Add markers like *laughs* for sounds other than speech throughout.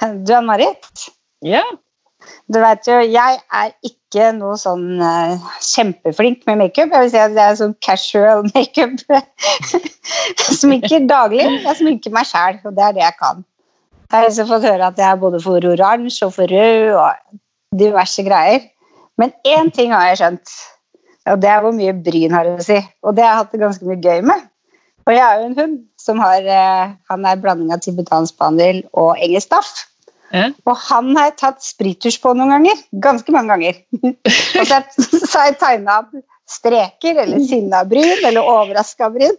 Du Ann-Marit, Ja. du vet jo, jeg er ikke noe sånn uh, kjempeflink med makeup. Jeg vil si at det er sånn casual *laughs* makeup. Jeg sminker daglig. Jeg sminker meg sjæl, og det er det jeg kan. Jeg har også fått høre at jeg er både for oransje og for rød og diverse greier. Men én ting har jeg skjønt, og det er hvor mye bryn har å si. Og det har jeg hatt det ganske mye gøy med. Og jeg er jo en hund som har eh, Han er blanding av tibetansk spaniel og engelsk staff. Ja. Og han har jeg tatt sprittusj på noen ganger. Ganske mange ganger. og så, *laughs* så har jeg tegna streker eller sinna bryn eller overraska bryn.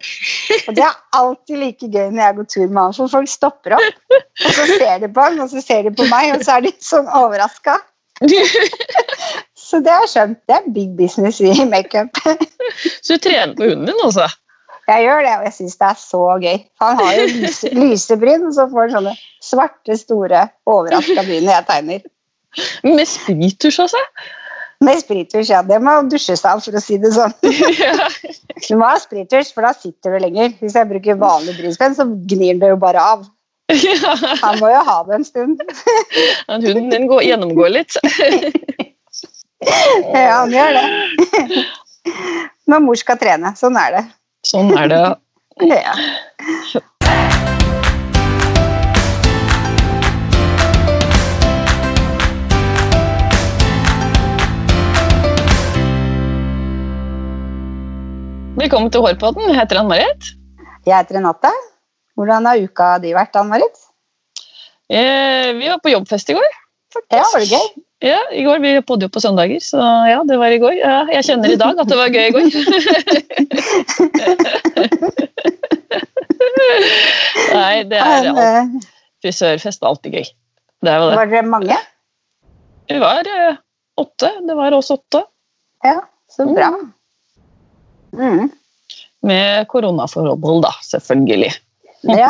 Og det er alltid like gøy når jeg går tur med han, for folk stopper opp. Og så ser de på han, og så ser de på meg, og så er de sånn overraska. *laughs* Så det har jeg skjønt. Det er big business i makeup. Så du trener på hunden din, altså? Jeg gjør det, og jeg syns det er så gøy. Han har jo lyse, *laughs* lyse bryn, og så får han sånne svarte, store, overraska bryn når jeg tegner. Med sprittusj, altså? Med sprittusj, ja. Det må dusjes av, for å si det sånn. Ja. *laughs* Du må ha sprittusj, for da sitter du lenger. Hvis jeg bruker vanlig brynspenn, så gnir det jo bare av. Ja. Han må jo ha det en stund. Men Hunden din går, gjennomgår litt. *laughs* Ja, han gjør det. Når mor skal trene. Sånn er det. Sånn er det. *laughs* Ja. Velkommen til Hårpodden. Jeg heter Ann-Marit. Jeg heter Renate. Hvordan har uka di vært, Ann-Marit? Eh, Vi var på jobbfest i går. Ja, var det gøy? Ja, i går. Vi bodde jo på søndager, så ja, det var i går. Ja, jeg kjenner i dag at det var gøy i går. *laughs* Nei, det er alt. frisørfest er alltid gøy. Det var, det. Var dere mange? Vi var eh, åtte. Det var oss åtte. Ja, så bra. Mm. Med koronaforhold, da, selvfølgelig. Ja.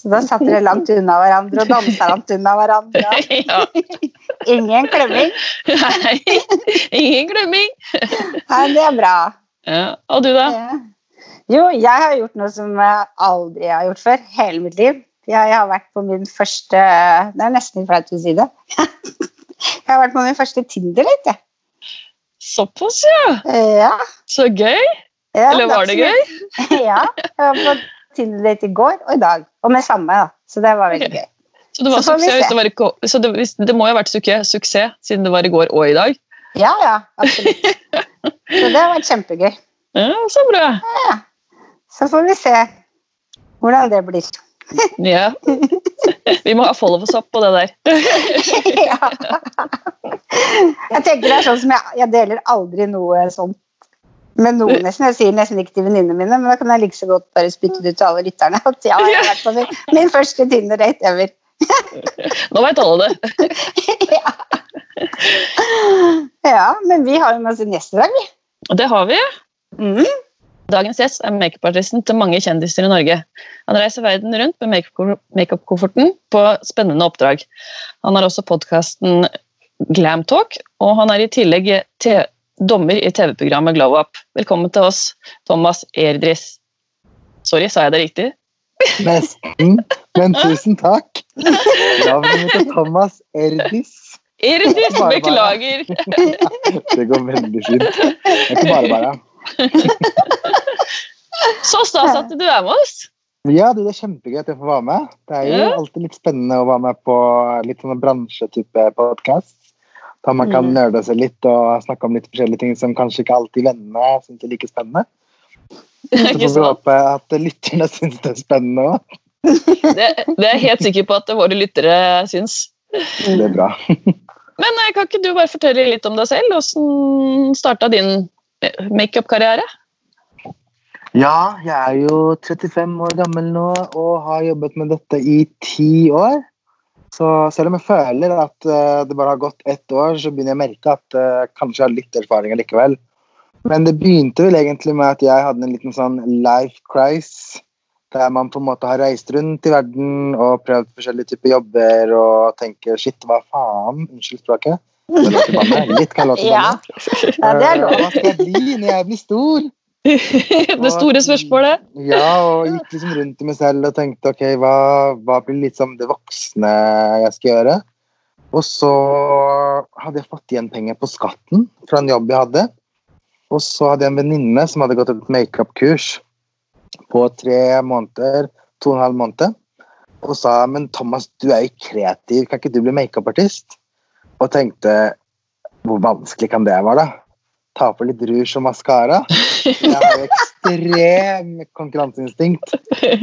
Så da satt dere langt unna hverandre og dansa langt unna hverandre. *laughs* ja. Ingen klemming. Nei, ingen klemming. Nei, det er bra. Ja. Og du, da? Ja. Jo, jeg har gjort noe som jeg aldri har gjort før. Hele mitt liv. Jeg har vært på min første Det er nesten flaut å si det. *laughs* Jeg har vært på min første Tinder-date. jeg. Såpass, ja. Ja. Så gøy. ja, Eller var det gøy? *laughs* Ja. Jeg var på Tinder-date i går og i dag. Og med samme, da. Så det var veldig okay. gøy. Så det, var Så det, var ikke, så det, det må jo ha vært suksess, suksess siden det var i går og i dag. Ja, ja. Absolutt. *laughs* Så det har vært kjempegøy. Ja, Så bra. Så får vi se hvordan det blir. *laughs* Ja. Vi må ha followers opp på det der. *laughs* ja. Jeg tenker det er sånn som jeg, jeg deler aldri noe sånt med noen nesten. Jeg sier nesten ikke til venninnene mine, men da kan jeg like så godt bare spytte det ut til alle lytterne. At ja, jeg har vært på min, min første Tinder-date ever. Nå vet alle det. *laughs* ja. ja, men vi har jo med oss en gjest i dag, vi. Det har vi. Mm. Dagens gjest er makeupartisten til mange kjendiser i Norge. Han reiser verden rundt med makeup- makeup-kofferten på spennende oppdrag. Han har også podkasten Glam Talk, og han er i tillegg te- dommer i TV-programmet Glow Up. Velkommen til oss, Thomas Erdris. Sorry, sa jeg det riktig? Nesten, men tusen takk. Navnet mitt er Thomas Erdis. Erdris, Bare, bare. beklager! Det går veldig fint. Det er ikke bare bare. Så stas at du er med oss. Ja, det er kjempegøy at jeg får være med. Det er jo alltid litt spennende å være med på litt sånn bransjetype podkast. Der man kan Mm. nerde seg litt og snakke om litt forskjellige ting som kanskje ikke alltid vennene syns er like spennende. *laughs* Så får vi håpe at lytterne syns det er spennende òg. *laughs* Det, det er jeg helt sikker på at våre lyttere syns. Det er bra. *laughs* Men eh, kan ikke du bare fortelle litt om deg selv? Hvordan starta din eh, makeup-karriere? Ja, jeg er jo 35 år gammel nå og har jobbet med dette i ti år. Så selv om jeg føler at eh, det bare har gått ett år, så begynner jeg å merke at kanskje jeg har litt erfaring likevel. Men det begynte vel egentlig med at jeg hadde en liten sånn life crisis. Der man på en måte har reist rundt i verden og prøvd forskjellige typer jobber og tenker shit, hva faen? Unnskyld språket. Litt kan jeg *laughs* Ja. ja, det er Eh, lov. Hva skal jeg bli når jeg blir stor? *laughs* det store spørsmålet. Ja, og gikk liksom rundt i meg selv og tenkte ok, hva, hva blir liksom det voksne jeg skal gjøre? Og så hadde jeg fått igjen penger på skatten fra en jobb jeg hadde. Og så hadde jeg en venninne som hadde gått et makeup-kurs på tre måneder, to og en halv måned, og sa men Thomas, du er jo kreativ, kan ikke du bli makeupartist? Og tenkte hvor vanskelig kan det være, da? Ta på litt rouge og maskara. Jeg har jo ekstrem konkurranseinstinkt.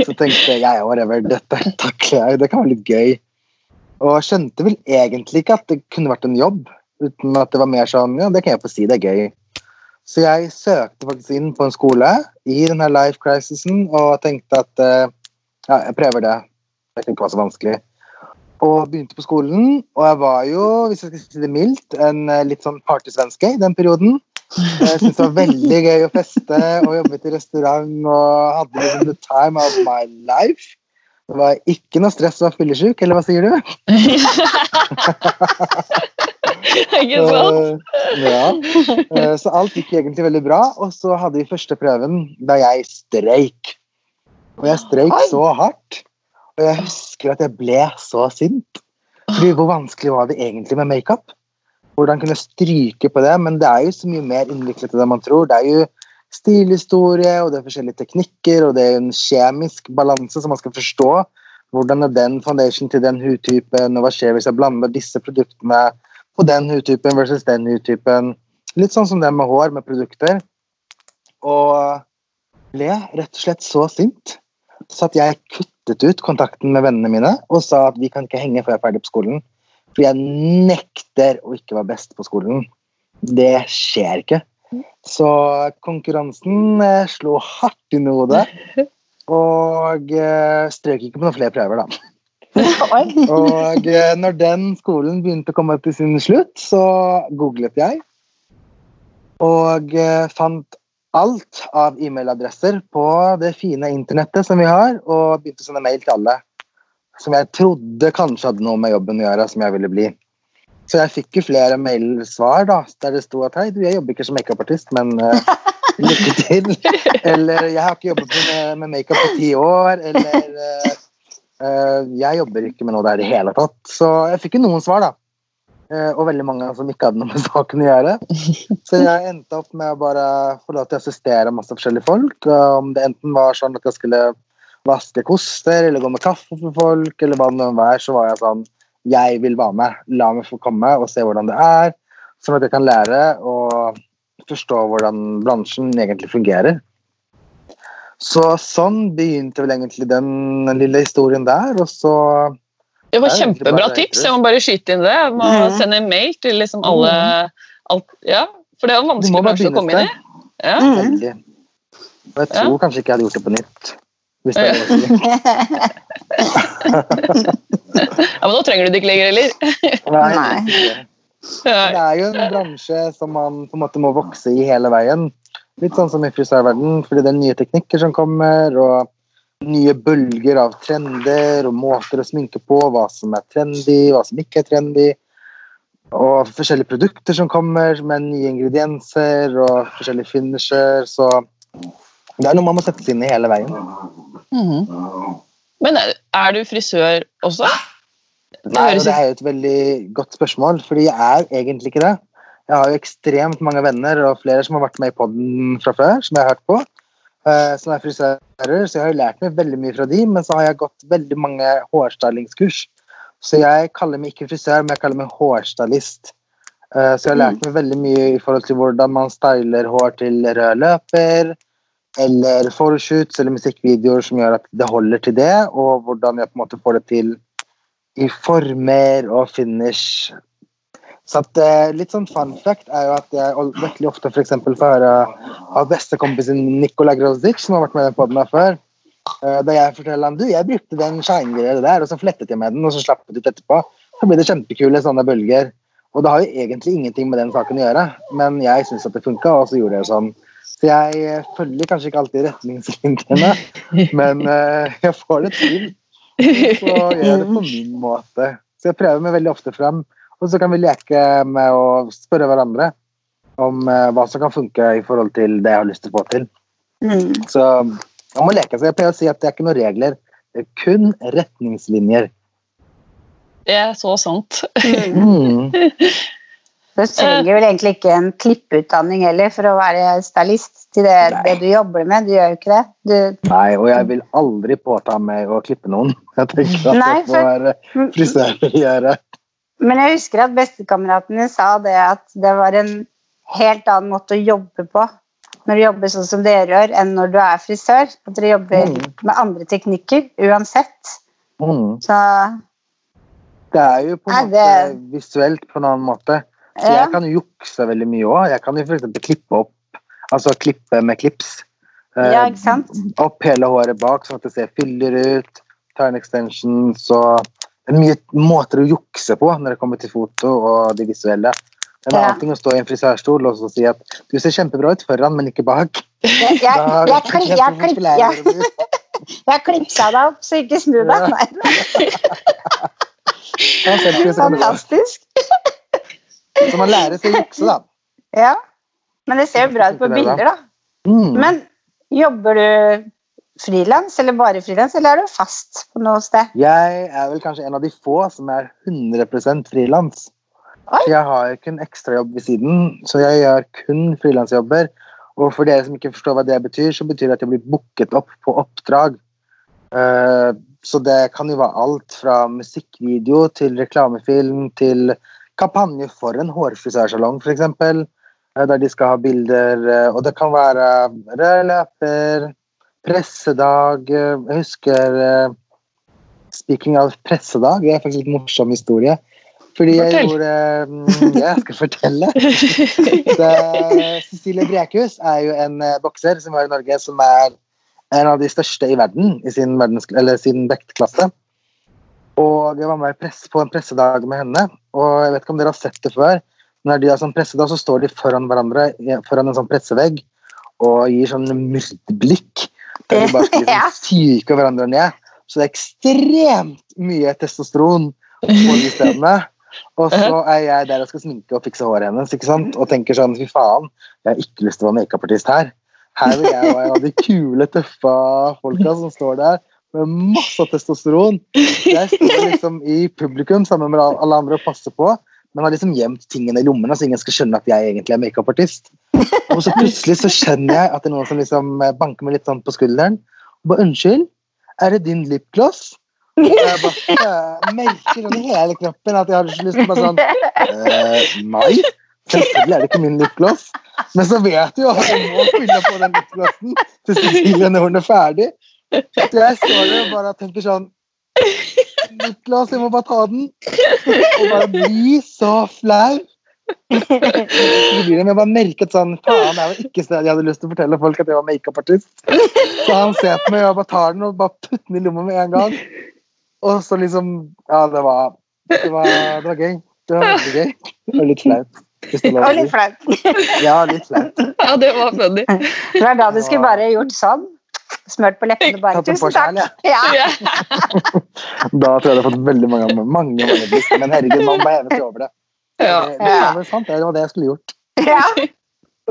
Så tenkte jeg ja, whatever, dette takler jeg, det kan være litt gøy. Og skjønte vel egentlig ikke at det kunne vært en jobb, uten at det var mer sånn ja, det kan jeg få si, det er gøy. Så jeg søkte faktisk inn på en skole i denne life crisisen og tenkte at eh, ja, jeg prøver det. Det kunne ikke være så vanskelig. Og begynte på skolen, og jeg var jo, hvis jeg skal si det mildt, en eh, litt sånn partysvenske i den perioden. Jeg syntes det var veldig gøy å feste og jobbet i restaurant og hadde liksom the time of my life. Det var ikke noe stress å være fyllesyk, eller hva sier du? *laughs* Ikke sant? ja. Eh, Så alt gikk egentlig veldig bra. Og så hadde vi første prøven da jeg streik. Og jeg streik så hardt. Og jeg husker at jeg ble så sint. Fordi hvor vanskelig var det egentlig med makeup? Hvordan kunne stryke på det? Men det er jo så mye mer innviklet enn man tror. Det er jo stilhistorie, og det er forskjellige teknikker, og det er en kjemisk balanse som man skal forstå. Hvordan er den foundation til den hudtypen, og hva skjer hvis jeg blander disse produktene på den hudtypen versus den hudtypen? Litt sånn som det med hår, med produkter. Og ble rett og slett så sint så at jeg kuttet ut kontakten med vennene mine og sa at vi kan ikke henge før jeg er ferdig på skolen. For jeg nekter å ikke være best på skolen. Det skjer ikke. Så konkurransen eh, slo hardt i hodet. Og eh, strøk ikke på noen flere prøver, da. Og eh, når den skolen begynte å komme til sin slutt, så googlet jeg. Og fant alt av e-mailadresser på det fine internettet som vi har, og begynte å sende mail til alle. Som jeg trodde kanskje hadde noe med jobben å gjøre, som jeg ville bli. Så jeg fikk jo flere mailsvar da, der det sto at hei, du, jeg jobber ikke som makeupartist, men uh, *laughs* lykke til. Eller jeg har ikke jobbet med, med makeup på ti år. Eller uh, jeg jobber ikke med noe der i det hele tatt. Så jeg fikk jo noen svar, da. Og veldig mange som ikke hadde noe med *laughs* saken å gjøre. Så jeg endte opp med å bare få lov til å assistere masse forskjellige folk. Om det enten var sånn at jeg skulle vaske koster eller gå med kaffe for folk, eller hva det nå var, så var jeg sånn Jeg vil være med. La meg få komme og se hvordan det er, sånn at jeg kan lære og forstå hvordan bransjen egentlig fungerer. Så sånn begynte vel egentlig den lille historien der, og så Det var kjempebra bare tips. Jeg må bare skyte inn det. Jeg må Mhm. sende en mail til liksom alle alt, Ja, for det er jo en vanskelig bransje å komme inn i. Ja. Mm. Jeg Ja. tror kanskje ikke jeg hadde gjort det på nytt. Hvis det er *laughs* ja, men nå trenger du det ikke lenger heller. Nei, Nei. Det er jo en bransje som man på en måte må vokse i hele veien. Litt sånn som i frisørverden, fordi det er nye teknikker som kommer, og nye bølger av trender og måter å sminke på, hva som er trendy, hva som ikke er trendy. Og forskjellige produkter som kommer med nye ingredienser og forskjellige finisher. Så det er noe man må sette seg inn i hele veien. Mhm. Men er, du frisør også? Det Nei, det er jo et veldig godt spørsmål, fordi jeg er egentlig ikke det. Jeg har jo ekstremt mange venner og flere som har vært med i podden fra før, som jeg har hørt på, eh, som er frisører, så jeg har jo lært meg veldig mye fra de, men så har jeg gått veldig mange hårstylingskurs. Så jeg kaller meg ikke frisør, men jeg kaller meg hårstylist. Eh, så jeg har lært meg veldig mye i forhold til hvordan man styler hår til rød løper, eller photoshoots eller musikkvideoer som gjør at det holder til det, og hvordan jeg på en måte får det til i former og finish. Så at, eh, litt sånn fun fact er jo at jeg veldig ofte for eksempel får høre av bestekompisen Nikola Grozic, som har vært med på den før, eh, da jeg forteller han du, jeg brukte den shine-greia der, og så flettet jeg med den, og så slapp jeg ut etterpå. Så blir det kjempekule sånne bølger. Og det har jo egentlig ingenting med den saken å gjøre, men jeg syns at det funka, og så gjorde jeg sånn. Så jeg eh, følger kanskje ikke alltid retningslinjene, *laughs* men eh, jeg får det til. Så gjør jeg det på min måte. Så jeg prøver meg veldig ofte frem. Og så kan vi leke med å spørre hverandre om eh, hva som kan funke i forhold til det jeg har lyst til å få til. Mm. Så man må leke seg. Jeg pleier å si at det er ikke noen regler, det er kun retningslinjer. Det er så sant. Mm. *laughs* Du trenger vel egentlig ikke en klippeutdanning heller for å være stylist til det, det du jobber med. Du gjør jo ikke det. Du, Nei, og jeg vil aldri påta meg å klippe noen. Jeg tenker at Nei, det får for- frisører gjøre. men jeg husker at bestekameratene sa det at det var en helt annen måte å jobbe på når du jobber sånn som dere gjør, enn når du er frisør. At dere jobber Mm. med andre teknikker uansett. Mm. Så Det er jo på en måte det- visuelt på en annen måte. Så jeg kan jo jukse veldig mye òg. Jeg kan jo f.eks. klippe opp, altså klippe med klips. Eh, Ja, ikke sant? Opp hele håret bak, sånn at det ser fyller ut. Ta en extension, så Det er mye måter å jukse på når det kommer til foto og det visuelle. En Ja. annen ting å stå i en frisørstol og så si at du ser kjempebra ut foran, men ikke bak. Jeg, jeg, jeg, jeg, *laughs* klipsa deg opp, så ikke snu deg. Ja. *laughs* Nei, Ja, fantastisk. Så man lærer seg å jukse, da. *laughs* Ja. Men det ser jo bra ut på bilder, da. Mm. Men jobber du frilans, eller bare frilans, eller er du fast på noe sted? Jeg er vel kanskje en av de få som er 100 frilans. Jeg har ikke en ekstrajobb ved siden, så jeg gjør kun frilansjobber. Og for dere som ikke forstår hva det betyr, så betyr det at jeg blir booket opp på oppdrag. Eh, så det kan jo være alt fra musikkvideo til reklamefilm til kampanje for en hårfrisørsalong, f.eks. Der de skal ha bilder. eh, Og det kan være rød løper, pressedag eh, Jeg husker eh, Speaking av pressedag, det er faktisk litt morsom historie. Fordi jeg Fortell. gjorde mm, jeg skal fortelle. *laughs* Så, Cecilie Brækhus er jo en eh, bokser som var i Norge, som er en av de største i verden i sin, eller sin vektklasse. Og jeg var med på en pressedag med henne, og jeg vet ikke om dere har sett det før. Når de har sånn pressedag, så står de foran hverandre foran en sånn pressevegg og gir sånn myrdblikk. Der de bare skal *laughs* liksom psyke hverandre ned. Så det er ekstremt mye testosteron på de stedene. Og så er jeg der og skal sminke og fikse håret hennes ikke sant? og tenker sånn fy faen, jeg har ikke lyst til å være makeupartist her. Her vil jeg være de kule, tøffe folka som står der med masse testosteron. Jeg står liksom i publikum sammen med alle andre og passer på, men har liksom gjemt tingene i lommene så ingen skal skjønne at jeg egentlig er makeupartist. Og så plutselig så skjønner jeg at det er noen som liksom banker meg litt sånn på skulderen. Og bare, Unnskyld, er det din lipgloss? Og jeg bare merker under hele kroppen at jeg har ikke lyst til å bare sånn «Eh, Nei, selvfølgelig er det ikke min lipgloss. Men så vet du jo at jeg må fylle på den lipglossen til Cecilie når hun er ferdig. Jeg står der og bare tenker sånn Niklas, jeg må bare ta den. Og bare bli så flau. Så blir det, men jeg bare merket sånn Faen, det var ikke stedet jeg hadde lyst til å fortelle folk at jeg var makeupartist. Så han ser på meg, og jeg bare tar den og bare putter den i lomma med en gang. Og så liksom Ja, det var Det var, det var gøy. Det var veldig gøy. Det var litt flaut. Og litt flaut. Ja, litt flaut. ja, det var funny. Det var da du skulle bare gjort sånn. Smørt på leppene bare. Tusen takk. Ja. Ja. *laughs* Da tror jeg du har fått veldig mange mange, mange blikk. Men herregud, man må heve seg over det. Ja. Det, det, sant, det var det jeg skulle gjort. Ja.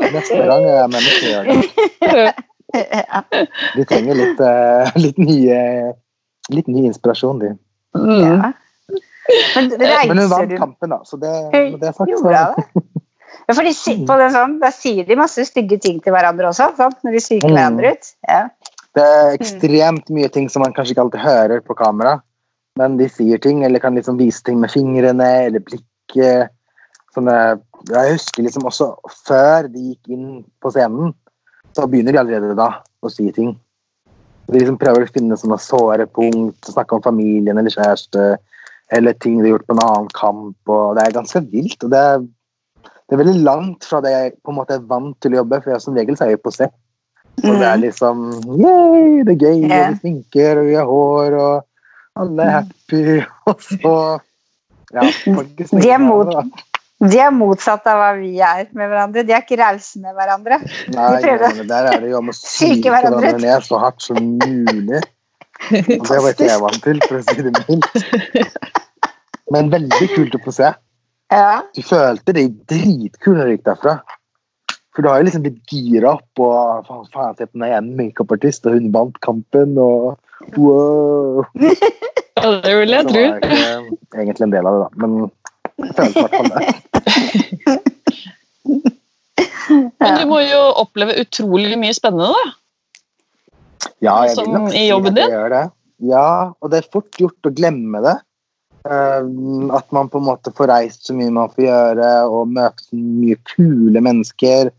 Neste gang er jeg med det. Ja. De trenger litt, eh, litt, nye, litt ny inspirasjon, de. Mm. Ja. Men Men hun vant kampen, da. Så det, det er sagt, Gjorde jeg det? Ja, for de, si- på det sånn, da sier de masse stygge ting til hverandre også, sant? når de psyker Mm. hverandre ut. Ja. Det er ekstremt mye ting som man kanskje ikke alltid hører på kamera. Men de sier ting, eller kan liksom vise ting med fingrene eller blikket. Sånne, jeg husker liksom også før de gikk inn på scenen, så begynner de allerede da å si ting. De liksom prøver å finne sånne såre punkt, snakke om familien eller kjæreste, eller ting de har gjort på en annen kamp. og Det er ganske vilt. og det er, det er veldig langt fra det jeg på en måte er vant til å jobbe, for jeg, som regel så er jeg på sett. Og det er Mm. liksom Yay, det er gøy, yeah. og vi sminker, og vi har hår, og alle er happy. *laughs* Og så Ja, De er mot- De er motsatt av hva vi er med hverandre. De er ikke rause med hverandre. Nei, De prøver å der er det jo om å *laughs* psyke hverandre hverandre ned så hardt som mulig. Og det var ikke jeg vant til, for å si det mildt. *laughs* Men veldig kult å få se. Ja. Du følte deg dritkul når du gikk derfra. For du har jo liksom blitt gira opp, og faen, faen se på den ene makeupartist, og hun vant kampen, og wow. *laughs* Ja, det vil jeg Så tro. var jeg ikke egentlig en del av det, da. Men jeg følte i hvert fall det. *laughs* Men du må jo oppleve utrolig mye spennende, da. Ja, jeg vil nok si at jeg gjør det. Ja, og det er fort gjort å glemme det. Eh, at man på en måte får reist så mye man får gjøre, og møte så mye kule mennesker.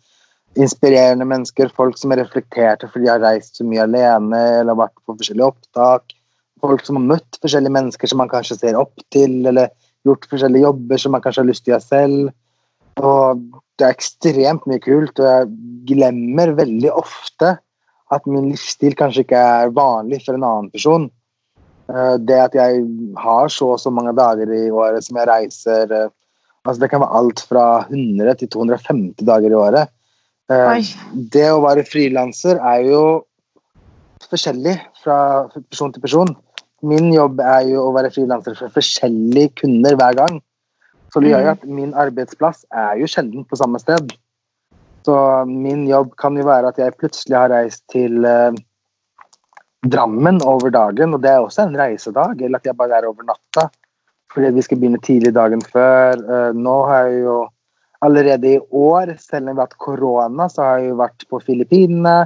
Inspirerende mennesker, folk som er reflekterte fordi de har reist så mye alene eller vært på forskjellige opptak. Folk som har møtt forskjellige mennesker som man kanskje ser opp til, eller gjort forskjellige jobber som man kanskje har lyst til å gjøre selv. Og det er ekstremt mye kult, og jeg glemmer veldig ofte at min livsstil kanskje ikke er vanlig for en annen person. Eh, Det at jeg har så og så mange dager i året som jeg reiser eh, altså Det kan være alt fra 100 til 250 dager i året. Eh, Oi. Det å være frilanser er jo forskjellig fra person til person. Min jobb er jo å være frilanser for forskjellige kunder hver gang. Så det gjør jo at min arbeidsplass er jo sjelden på samme sted. Så min jobb kan jo være at jeg plutselig har reist til Drammen over dagen, og det er også en reisedag, eller at jeg bare er over natta. Fordi vi skal begynne tidlig dagen før. Eh, nå har jeg jo allerede i år, selv om vi har hatt korona, så har jeg jo vært på Filippinene,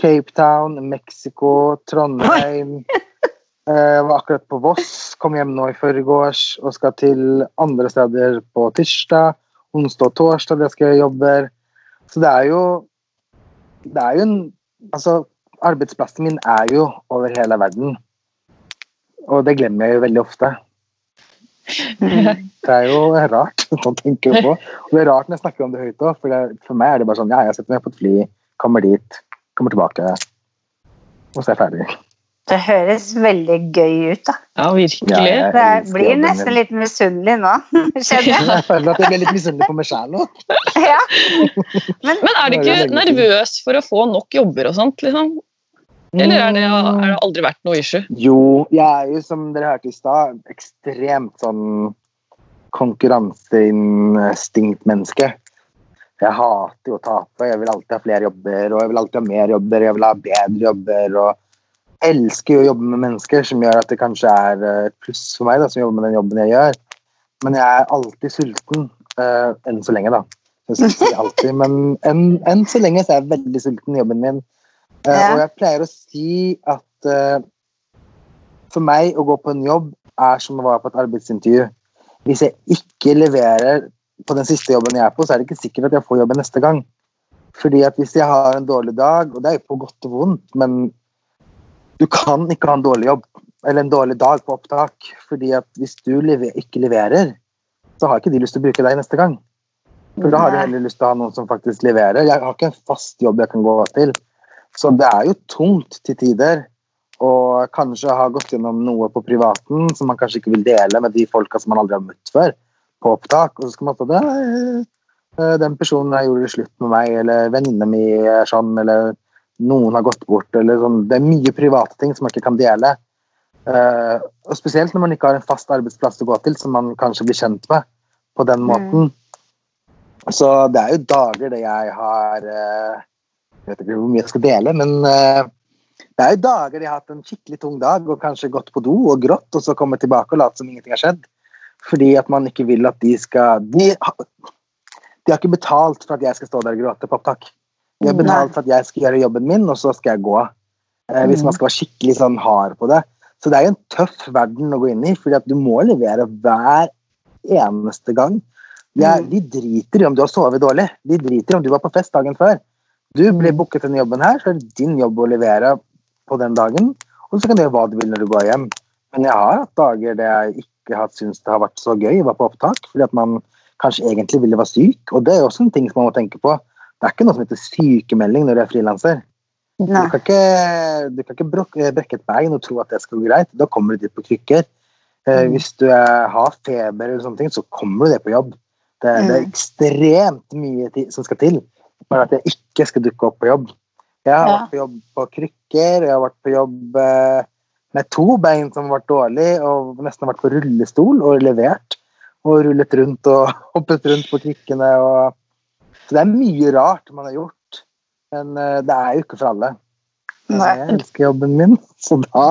Cape Town, Mexico, Trondheim. *laughs* Eh, Jeg var akkurat på Voss, kom hjem nå i forgårs og skal til andre steder på tirsdag. Onsdag og torsdag der skal jeg jobbe. Så det er jo Det er jo en Altså, arbeidsplassen min er jo over hele verden. Og det glemmer jeg jo veldig ofte. *laughs* Det er jo rart *laughs* å tenke på. Og det er rart når jeg snakker om det høyt òg, for det, for meg er det bare sånn Ja, jeg setter meg på et fly, kommer dit, kommer tilbake, og så er jeg ferdig. Det høres veldig gøy ut, da. Ja, virkelig. Ja, jeg Det blir nesten litt misunnelig nå, *laughs* kjenner jeg. Jeg føler at jeg blir litt misunnelig på meg sjæl nå. Ja. Men er du ikke nervøs for å få nok jobber og sånt? liksom? Eller er det, er det aldri vært noe issue? Jo, jeg er jo, som dere hørte i stad, ekstremt sånn konkurranseinstinktmenneske. Jeg hater jo å tape. Jeg vil alltid ha flere jobber, og jeg vil alltid ha mer jobber, jeg vil ha bedre jobber. og jeg elsker jo å jobbe med mennesker, som gjør at det kanskje er eh, et pluss for meg, da, som jobber med den jobben jeg gjør. Men jeg er alltid sulten. Uh, enn så lenge, da. Jeg alltid, men enn, enn så lenge så er jeg veldig sulten i jobben min. Eh, Ja. Og jeg pleier å si at uh, for meg å gå på en jobb er som å være på et arbeidsintervju. Hvis jeg ikke leverer på den siste jobben jeg er på, så er det ikke sikkert at jeg får jobben neste gang. Fordi at hvis jeg har en dårlig dag, og det er jo på godt og vondt, men du kan ikke ha en dårlig jobb eller en dårlig dag på opptak. fordi at hvis du lever, ikke leverer, så har ikke de lyst til å bruke deg neste gang. For da har de heller lyst til å ha noen som faktisk leverer. Jeg har ikke en fast jobb jeg kan gå til. Så det er jo tungt til tider. Og kanskje ha gått gjennom noe på privaten som man kanskje ikke vil dele med de folka som man aldri har møtt før, på opptak. Og så skal man få det eh, Den personen der gjorde det slutt med meg, eller venninna mi er sånn, eller noen har gått bort, eller sånn. Det er mye private ting som man ikke kan dele. Eh, og spesielt når man ikke har en fast arbeidsplass å gå til, som man kanskje blir kjent med på den måten. Så det er jo dager det jeg har Jeg vet ikke hvor mye jeg skal dele, men eh, det er jo dager de har hatt en skikkelig tung dag og kanskje gått på do og grått, og så kommer tilbake og later som ingenting har skjedd. Fordi at man ikke vil at de skal De, de har ikke betalt for at jeg skal stå der og gråte på opptak. De har betalt for at jeg skal gjøre jobben min, og så skal jeg gå. Eh, hvis man skal være skikkelig sånn hard på det. Så det er jo en tøff verden å gå inn i, fordi at du må levere hver eneste gang. De, er, de driter i om du har sovet dårlig. De driter i om du var på fest dagen før. Du blir booket denne jobben her, så er det din jobb å levere på den dagen. Og så kan du gjøre hva du vil når du går hjem. Men jeg har hatt dager der jeg ikke har syntes det har vært så gøy å være på opptak, fordi at man kanskje egentlig ville være syk. Og det er også en ting som man må tenke på. Det er ikke noe som heter sykemelding når du er frilanser. Du kan ikke, du kan ikke brok- brekke et bein og tro at det skal gå greit. Da kommer du dit på krykker. Eh, Mm. Hvis du er, har feber, eller sånne ting, så kommer du det på jobb. Det, det er Mm. ekstremt mye som skal til for at jeg ikke skal dukke opp på jobb. Jeg har Ja. vært på jobb på krykker, jeg har vært på jobb eh, med to bein som har vært dårlig, og nesten vært på rullestol og levert. Og rullet rundt og *laughs* hoppet rundt på krykkene. og Så det er mye rart man har gjort, men eh, det er jo ikke for alle. Nei. Jeg elsker jobben min, så da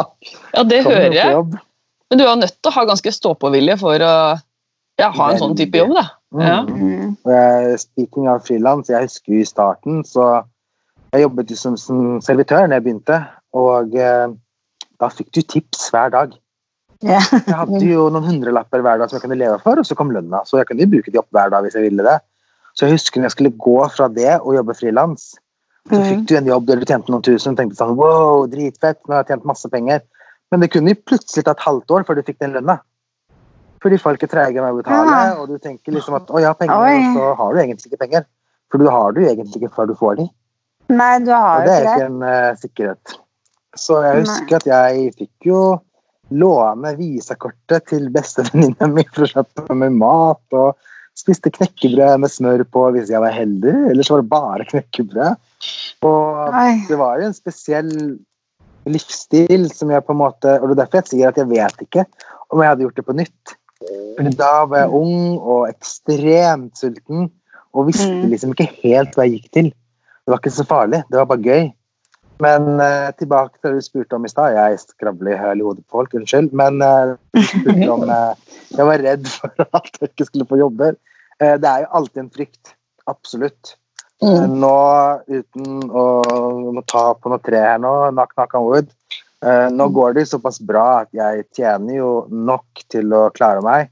Ja, det hører jeg. Men du er nødt til å ha ganske ståpåvilje for å ja, ha en sånn type jobb, da. Ja. Mm. Mm. Speaking av frilans, jeg husker i starten, så jeg jobbet jo som, som servitør når jeg begynte, og eh, da fikk du tips hver dag. Yeah. Jeg hadde jo noen hundrelapper hver dag som jeg kunne leve for, og så kom lønna. Så jeg kunne jo bruke de opp hver dag hvis jeg ville det. Så jeg husker når jeg skulle gå fra det og jobbe frilans, så Mm. fikk du en jobb der du tjente noen tusen og tenkte sånn wow, dritfett, nå har jeg tjent masse penger. Men det kunne jo plutselig ta et halvt år før du fikk den lønna. Fordi folk er treige med å betale, Ja. og du tenker liksom at å, jeg har penger, Oi. og så har du egentlig ikke penger. For du har det jo egentlig ikke før du får de. Nei, du har Og jo det er ikke det. ikke en uh, sikkerhet. Så jeg Nei. husker at jeg fikk jo låne visakortet til bestevenninna mi for å kjøpe meg mat, og spiste knekkebrød med smør på hvis jeg var heldig, eller så var det bare knekkebrød. Og Nei. det var jo en spesiell livsstil som jeg på en måte Og det er derfor jeg sier at jeg vet ikke om jeg hadde gjort det på nytt. Fordi da var jeg ung og ekstremt sulten og visste Mm. liksom ikke helt hva jeg gikk til. Det var ikke så farlig, det var bare gøy. Men eh, tilbake til det du spurte om i stad. Jeg skravler høl i hodet på folk, unnskyld. Men eh, spurte om *laughs* eh, jeg var redd for *laughs* at jeg ikke skulle få jobber. Eh, det er jo alltid en frykt. Absolutt. Mm. Nå, uten å, å ta på noe tre her nå, knock, knock on wood, nå går det såpass bra at jeg tjener jo nok til å klare meg,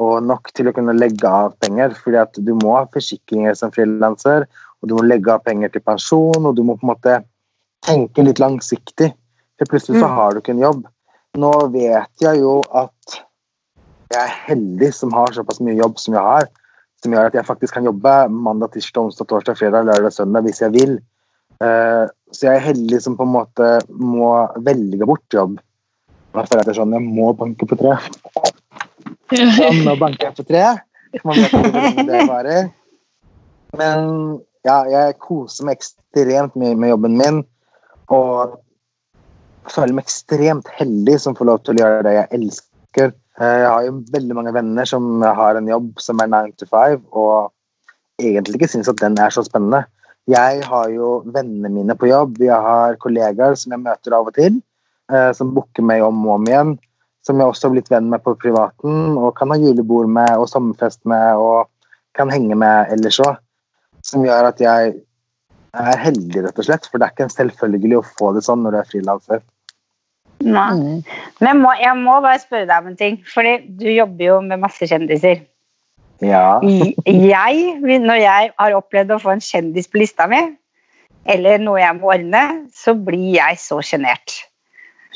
og nok til å kunne legge av penger, fordi at du må ha forsikringer som frilanser, og du må legge av penger til pensjon, og du må på en måte tenke litt langsiktig, for plutselig så Mm. har du ikke en jobb. Nå vet jeg jo at jeg er heldig som har såpass mye jobb som jeg har, som gjør at jeg faktisk kan jobbe mandag, tirsdag, onsdag, torsdag, fredag, lørdag, søndag hvis jeg vil. Eh, Så jeg er heldig som på en måte må velge bort jobb. Da føler jeg at sånn, jeg må banke på tre. Sånn, nå banker jeg på tre. Man vet ikke hvor det varer. Men ja, jeg koser meg ekstremt mye med jobben min. Og føler meg ekstremt heldig som får lov til å gjøre det jeg elsker. Eh, Jeg har jo veldig mange venner som har en jobb som er 9 to 5, og egentlig ikke syns at den er så spennende. Jeg har jo vennene mine på jobb, jeg har kollegaer som jeg møter av og til, eh, som booker meg om og om igjen, som jeg også har blitt venn med på privaten, og kan ha julebord med og sommerfest med og kan henge med ellers òg. Som gjør at jeg er heldig, rett og slett, for det er ikke en selvfølgelig å få det sånn når du er frilanser. Nei. Mm. Men jeg må, jeg må bare spørre deg om en ting, fordi du jobber jo med masse kjendiser. Ja. Jeg, når jeg har opplevd å få en kjendis på lista mi, eller noe jeg må ordne, så blir jeg så sjenert.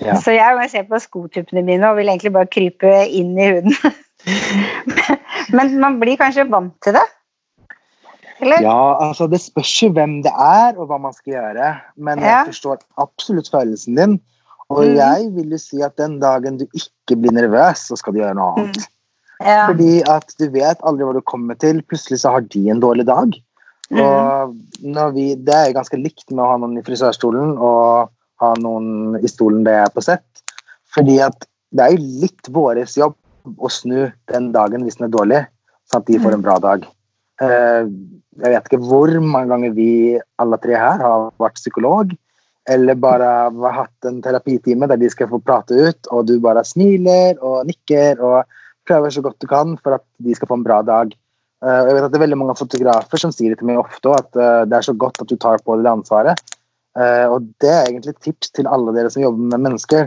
ja. Så jeg må se på skotuppene mine og vil egentlig bare krype inn i huden. *laughs* Men man blir kanskje vant til det? Eller? Ja, altså det spørs jo hvem det er og hva man skal gjøre. Men jeg forstår absolutt følelsen din. Og Mhm. jeg vil jo si at den dagen du ikke blir nervøs, så skal du gjøre noe annet. Ja. Fordi at du vet aldri hva du kommer til. Plutselig så har de en dårlig dag. Mm. Og vi, det er ganske likt med å ha noen i frisørstolen og ha noen i stolen det er på sett. Fordi at det er jo litt vår jobb å snu den dagen hvis den er dårlig, sånn at de får en bra dag. Eh, Jeg vet ikke hvor mange ganger vi alle tre her har vært psykolog, eller bare har hatt en terapitime der de skal få prate ut, og du bare smiler og nikker og prøver så godt du kan for at de skal få en bra dag. Uh, Jeg vet at det er veldig mange fotografer som sier det til meg ofte, at uh, det er så godt at du tar på deg det ansvaret. Uh, Og det er egentlig et tips til alle dere som jobber med mennesker.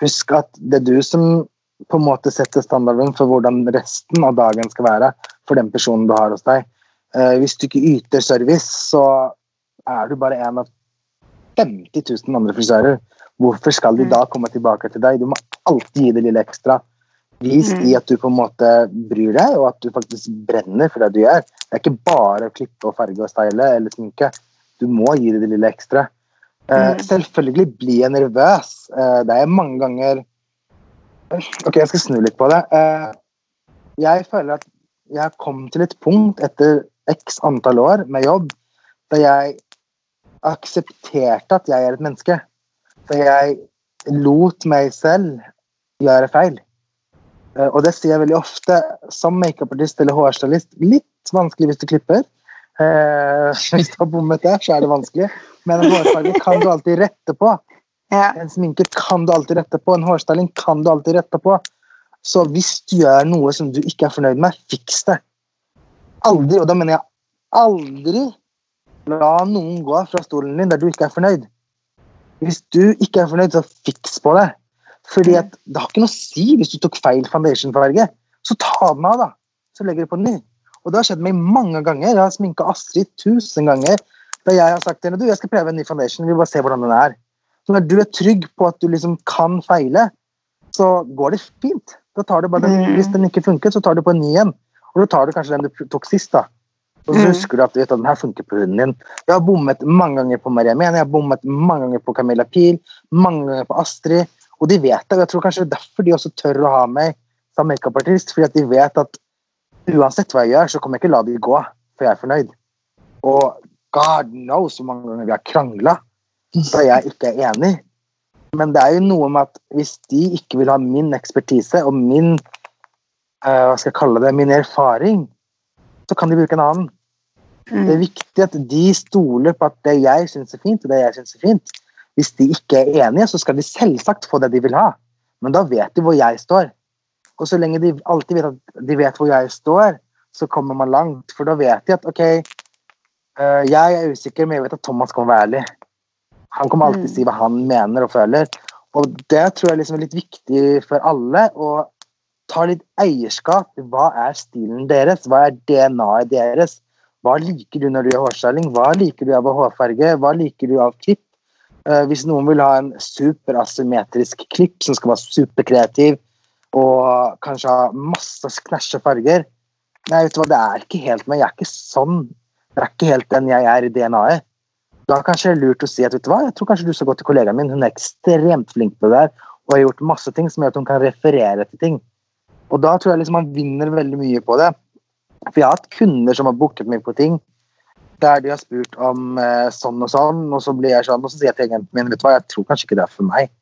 Husk at det er du som på en måte setter standarden for hvordan resten av dagen skal være for den personen du har hos deg. Hvis du ikke yter service, så er du bare en av 50 000 andre frisører. Hvorfor skal de Mm. da komme tilbake til deg? Du må alltid gi det lille ekstra. Vis Mm. i at du på en måte bryr deg, og at du faktisk brenner for det du gjør. Det er ikke bare å klippe og farge og style eller sminke. Du må gi det det lille ekstra. Mm. Selvfølgelig blir jeg nervøs. Uh, det er mange ganger Ok, jeg skal snu litt på det. Uh, jeg føler at jeg har kommet til et punkt etter x antall år med jobb da jeg aksepterte at jeg er et menneske. Da jeg lot meg selv gjøre feil. Eh, Og det sier jeg veldig ofte som makeupartist eller hårstylist. Litt vanskelig hvis du klipper, Eh, *laughs* hvis du har bommet der, så er det vanskelig. Men en hårfarge kan du alltid rette på. En sminke kan du alltid rette på. En hårstyling kan du alltid rette på. Så hvis du gjør noe som du ikke er fornøyd med, fiks det. Aldri, og da mener jeg aldri la noen gå fra stolen din der du ikke er fornøyd. Hvis du ikke er fornøyd, så fiks på det. Fordi at det har ikke noe å si hvis du tok feil foundationfarge. Så ta den av, da. Så legger du på den ny. Og det har skjedd meg mange ganger. Jeg har sminka Astrid tusen ganger. Da jeg har sagt til henne du, jeg skal prøve en ny foundation, vi vil bare se hvordan den er. Så når du er trygg på at du liksom kan feile, så går det fint. Da tar du bare den, Mm. Hvis den ikke funket, så tar du på en ny en. Og da tar du kanskje den du tok sist. da. Og så Mm. husker du at, vet, den her funker på hunden din. Jeg har bommet mange ganger på Maria Mene, jeg har bommet mange ganger på Camilla Pil, mange ganger på Astrid. Og de vet det. og Jeg tror kanskje det er derfor de også tør å ha meg som makeupartist. Fordi at de vet at uansett hva jeg gjør, så kommer jeg ikke la de gå, for jeg er fornøyd. Og God knows hvor mange ganger vi har krangla da jeg ikke er enig. Men det er jo noe med at hvis de ikke vil ha min ekspertise og min uh, hva skal jeg kalle det, min erfaring, så kan de bruke en annen. Mm. Det er viktig at de stoler på at det jeg syns er fint, og det jeg syns er fint. Hvis de ikke er enige, så skal de selvsagt få det de vil ha. Men da vet de hvor jeg står. Og så lenge de alltid vet at de vet hvor jeg står, så kommer man langt. For da vet de at OK, eh, jeg er usikker, men jeg vet at Thomas kommer være ærlig. Han kommer alltid Mm. si hva han mener og føler. Og det tror jeg liksom er litt viktig for alle. å ta litt eierskap. Hva er stilen deres? Hva er DNA-et deres? Hva liker du når du gjør hårstyling? Hva liker du av hårfarge? Hva liker du av klipp? Eh, hvis noen vil ha en superasymmetrisk klipp som skal være superkreativ, og kanskje ha masse knæsje farger Nei, vet du hva, det er ikke helt meg. Jeg er ikke sånn. Det er ikke helt den jeg er i DNA-et. Da er det kanskje lurt å si at vet du hva, jeg tror kanskje du skal gå til kollegaen min. Hun er ekstremt flink på det der og har gjort masse ting som gjør at hun kan referere til ting. Og da tror jeg liksom man vinner veldig mye på det. For jeg har hatt kunder som har booket meg på ting der de har spurt om eh, sånn og sånn, og så blir jeg sånn, og så sier jeg til agenten min vet du hva, jeg tror kanskje ikke det er for meg.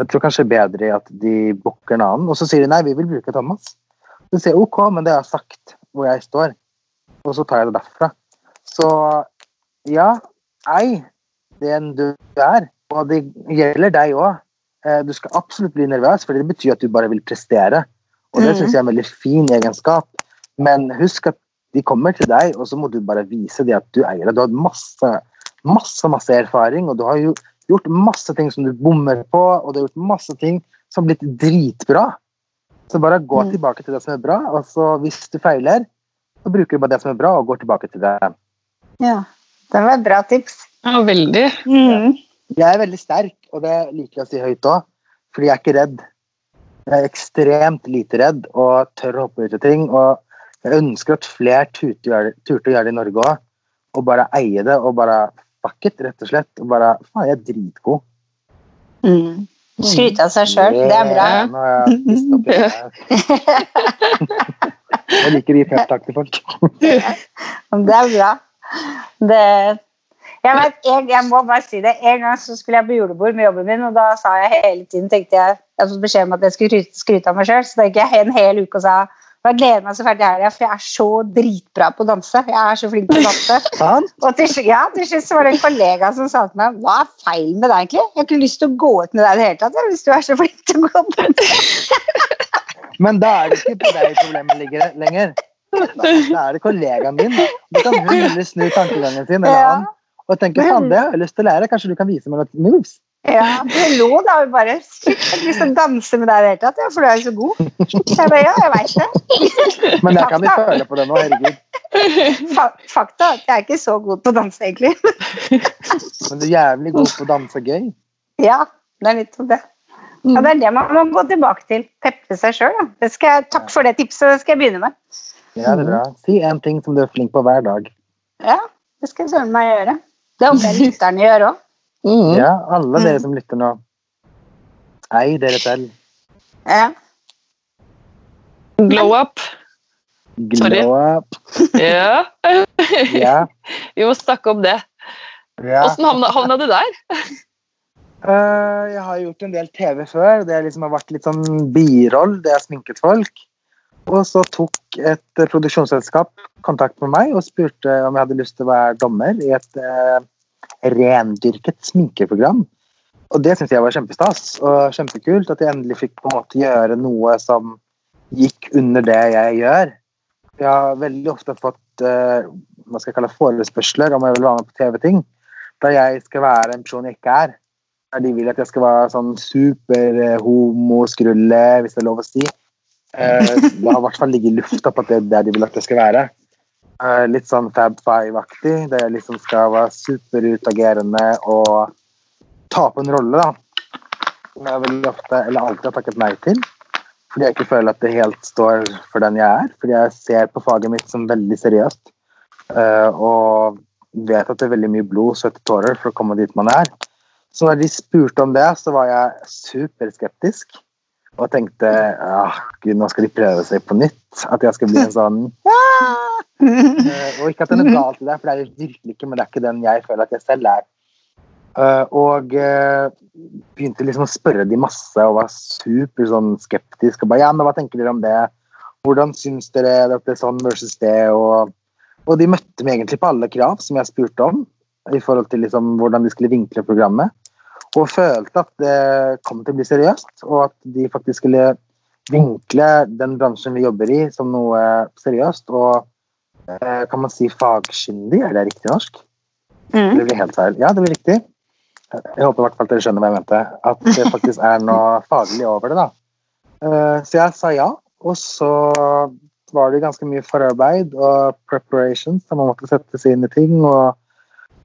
Jeg tror kanskje bedre at de booker en annen. Og så sier de nei, vi vil bruke Thomas. Så sier jeg ok, men det har jeg sagt hvor jeg står. Og så tar jeg det derfra. Så ja, ei den du er. Og det gjelder deg òg. Du skal absolutt bli nervøs, for det betyr at du bare vil prestere. Og det Mhm. syns jeg er en veldig fin egenskap. Men husk at de kommer til deg, og så må du bare vise dem at du eier det. Du har masse, masse, masse erfaring, og du har jo gjort masse ting som du bommer på, og du har gjort masse ting som har blitt dritbra. Så bare gå Mm. tilbake til det som er bra, og så hvis du feiler, så bruker du bare det som er bra, og går tilbake til det. Ja. Det var et bra tips. Ja, veldig. Mm. Jeg er veldig sterk, og det liker jeg å si høyt òg, fordi jeg er ikke redd. Jeg er ekstremt lite redd og tør å hoppe ut i ting. Og jeg ønsker at flere turte å gjøre det- i Norge òg. Og bare eie det og bare fuck it, rett og slett. Og bare faen, jeg er dritgod. Mm. Skryte av seg sjøl, det er bra. Nå har jeg spist opp litt. Jeg *laughs* liker å gi peptalk til folk. Det er bra. Det jeg, vet, jeg, jeg må bare si det. En gang så skulle jeg på julebord med jobben min, og da sa jeg hele tiden tenkte jeg, jeg fikk beskjed om at jeg skulle skryte, skryte av meg sjøl, så da gikk jeg en hel uke og sa og jeg gleder meg så fælt til helga, for jeg er så dritbra på å danse. Jeg er så flink til å danse. *laughs* Og til, ja, til slutt var det en kollega som sa til meg hva er feil med deg egentlig? Jeg har ikke lyst til å gå ut med deg i det hele tatt hvis du er så flink til å gå på. *laughs* Men da er det ikke på deg problemet ligger lenger. Da, da er det kollegaen din. Da kan hun heller snu tankegangen sin eller annen, og tenke faen, det har jeg lyst til å lære. Kanskje du kan vise meg noen moves? Ja, Hun lo da og bare shit, jeg har lyst til å danse med deg i det hele tatt, ja, for du er jo så god. Jeg bare ja, jeg veit det. Men jeg kan jo føle på det nå, herregud. Fa fakta at jeg er ikke så god på å danse, egentlig. Men du er jævlig god på å danse gøy. Ja, det er litt om det. Ja, det er det man må gå tilbake til. Peppe seg sjøl. Takk for det tipset, det skal jeg begynne med. Ja, det er bra. Si en ting som du er flink på hver dag. Ja, det skal jeg søren meg gjøre. Det håper jeg lytterne gjør òg. Mm. Ja, alle dere som lytter nå. Ei dere selv. Ja. Glow up. Sorry. Glow up. Ja. *laughs* Ja. Vi må snakke om det. ja. Åssen havna, havna du der? Uh, jeg har gjort en del TV før. Det liksom har vært litt sånn biroll. Det har sminket folk. Og så tok et produksjonsselskap kontakt med meg og spurte om jeg hadde lyst til å være dommer i et eh, rendyrket sminkeprogram. Og det syntes jeg var kjempestas og kjempekult at jeg endelig fikk på en måte gjøre noe som gikk under det jeg gjør. Jeg har veldig ofte fått uh, hva skal jeg kalle forespørsler om jeg vil være med på TV-ting, der jeg skal være en person jeg ikke er. Der de vil at jeg skal være sånn super eh, homoskrulle, hvis det er lov å si. Uh, det har i hvert fall ligget i lufta på at det er der de vil at jeg skal være. Litt sånn Fab Five-aktig, der jeg liksom skal være superutagerende og ta på en rolle, da. Som jeg veldig ofte, eller alltid har takket nei til. Fordi jeg ikke føler at det helt står for den jeg er. Fordi jeg ser på faget mitt som veldig seriøst. Uh, og vet at det er veldig mye blod, svette tårer for å komme dit man er. Så når de spurte om det, så var jeg superskeptisk. Og tenkte ah, gud, nå skal de prøve seg på nytt. At jeg skal bli en sånn uh, og ikke at den er galt i det, for det er det virkelig ikke, men det er ikke den jeg føler at jeg selv er. Uh, og uh, begynte liksom å spørre de masse og var super sånn skeptisk. og bare, ja, men Hva tenker dere om det? Hvordan syns dere at det er sånn versus det? Og, og de møtte meg egentlig på alle krav som jeg spurte om, i forhold til liksom hvordan de skulle vinkle programmet. Og følte at det kom til å bli seriøst, og at de faktisk skulle vinkle den bransjen vi jobber i, som noe seriøst. og eh, kan man si fagkyndig? Er det riktig norsk? Mm. Det blir helt feil. Ja, det blir riktig. Jeg håper i hvert fall dere skjønner hva jeg mente. At det *laughs* faktisk er noe faglig over det. da. Eh, Så jeg sa ja, og så var det ganske mye forarbeid og preparations som man måtte sette seg inn i ting. Og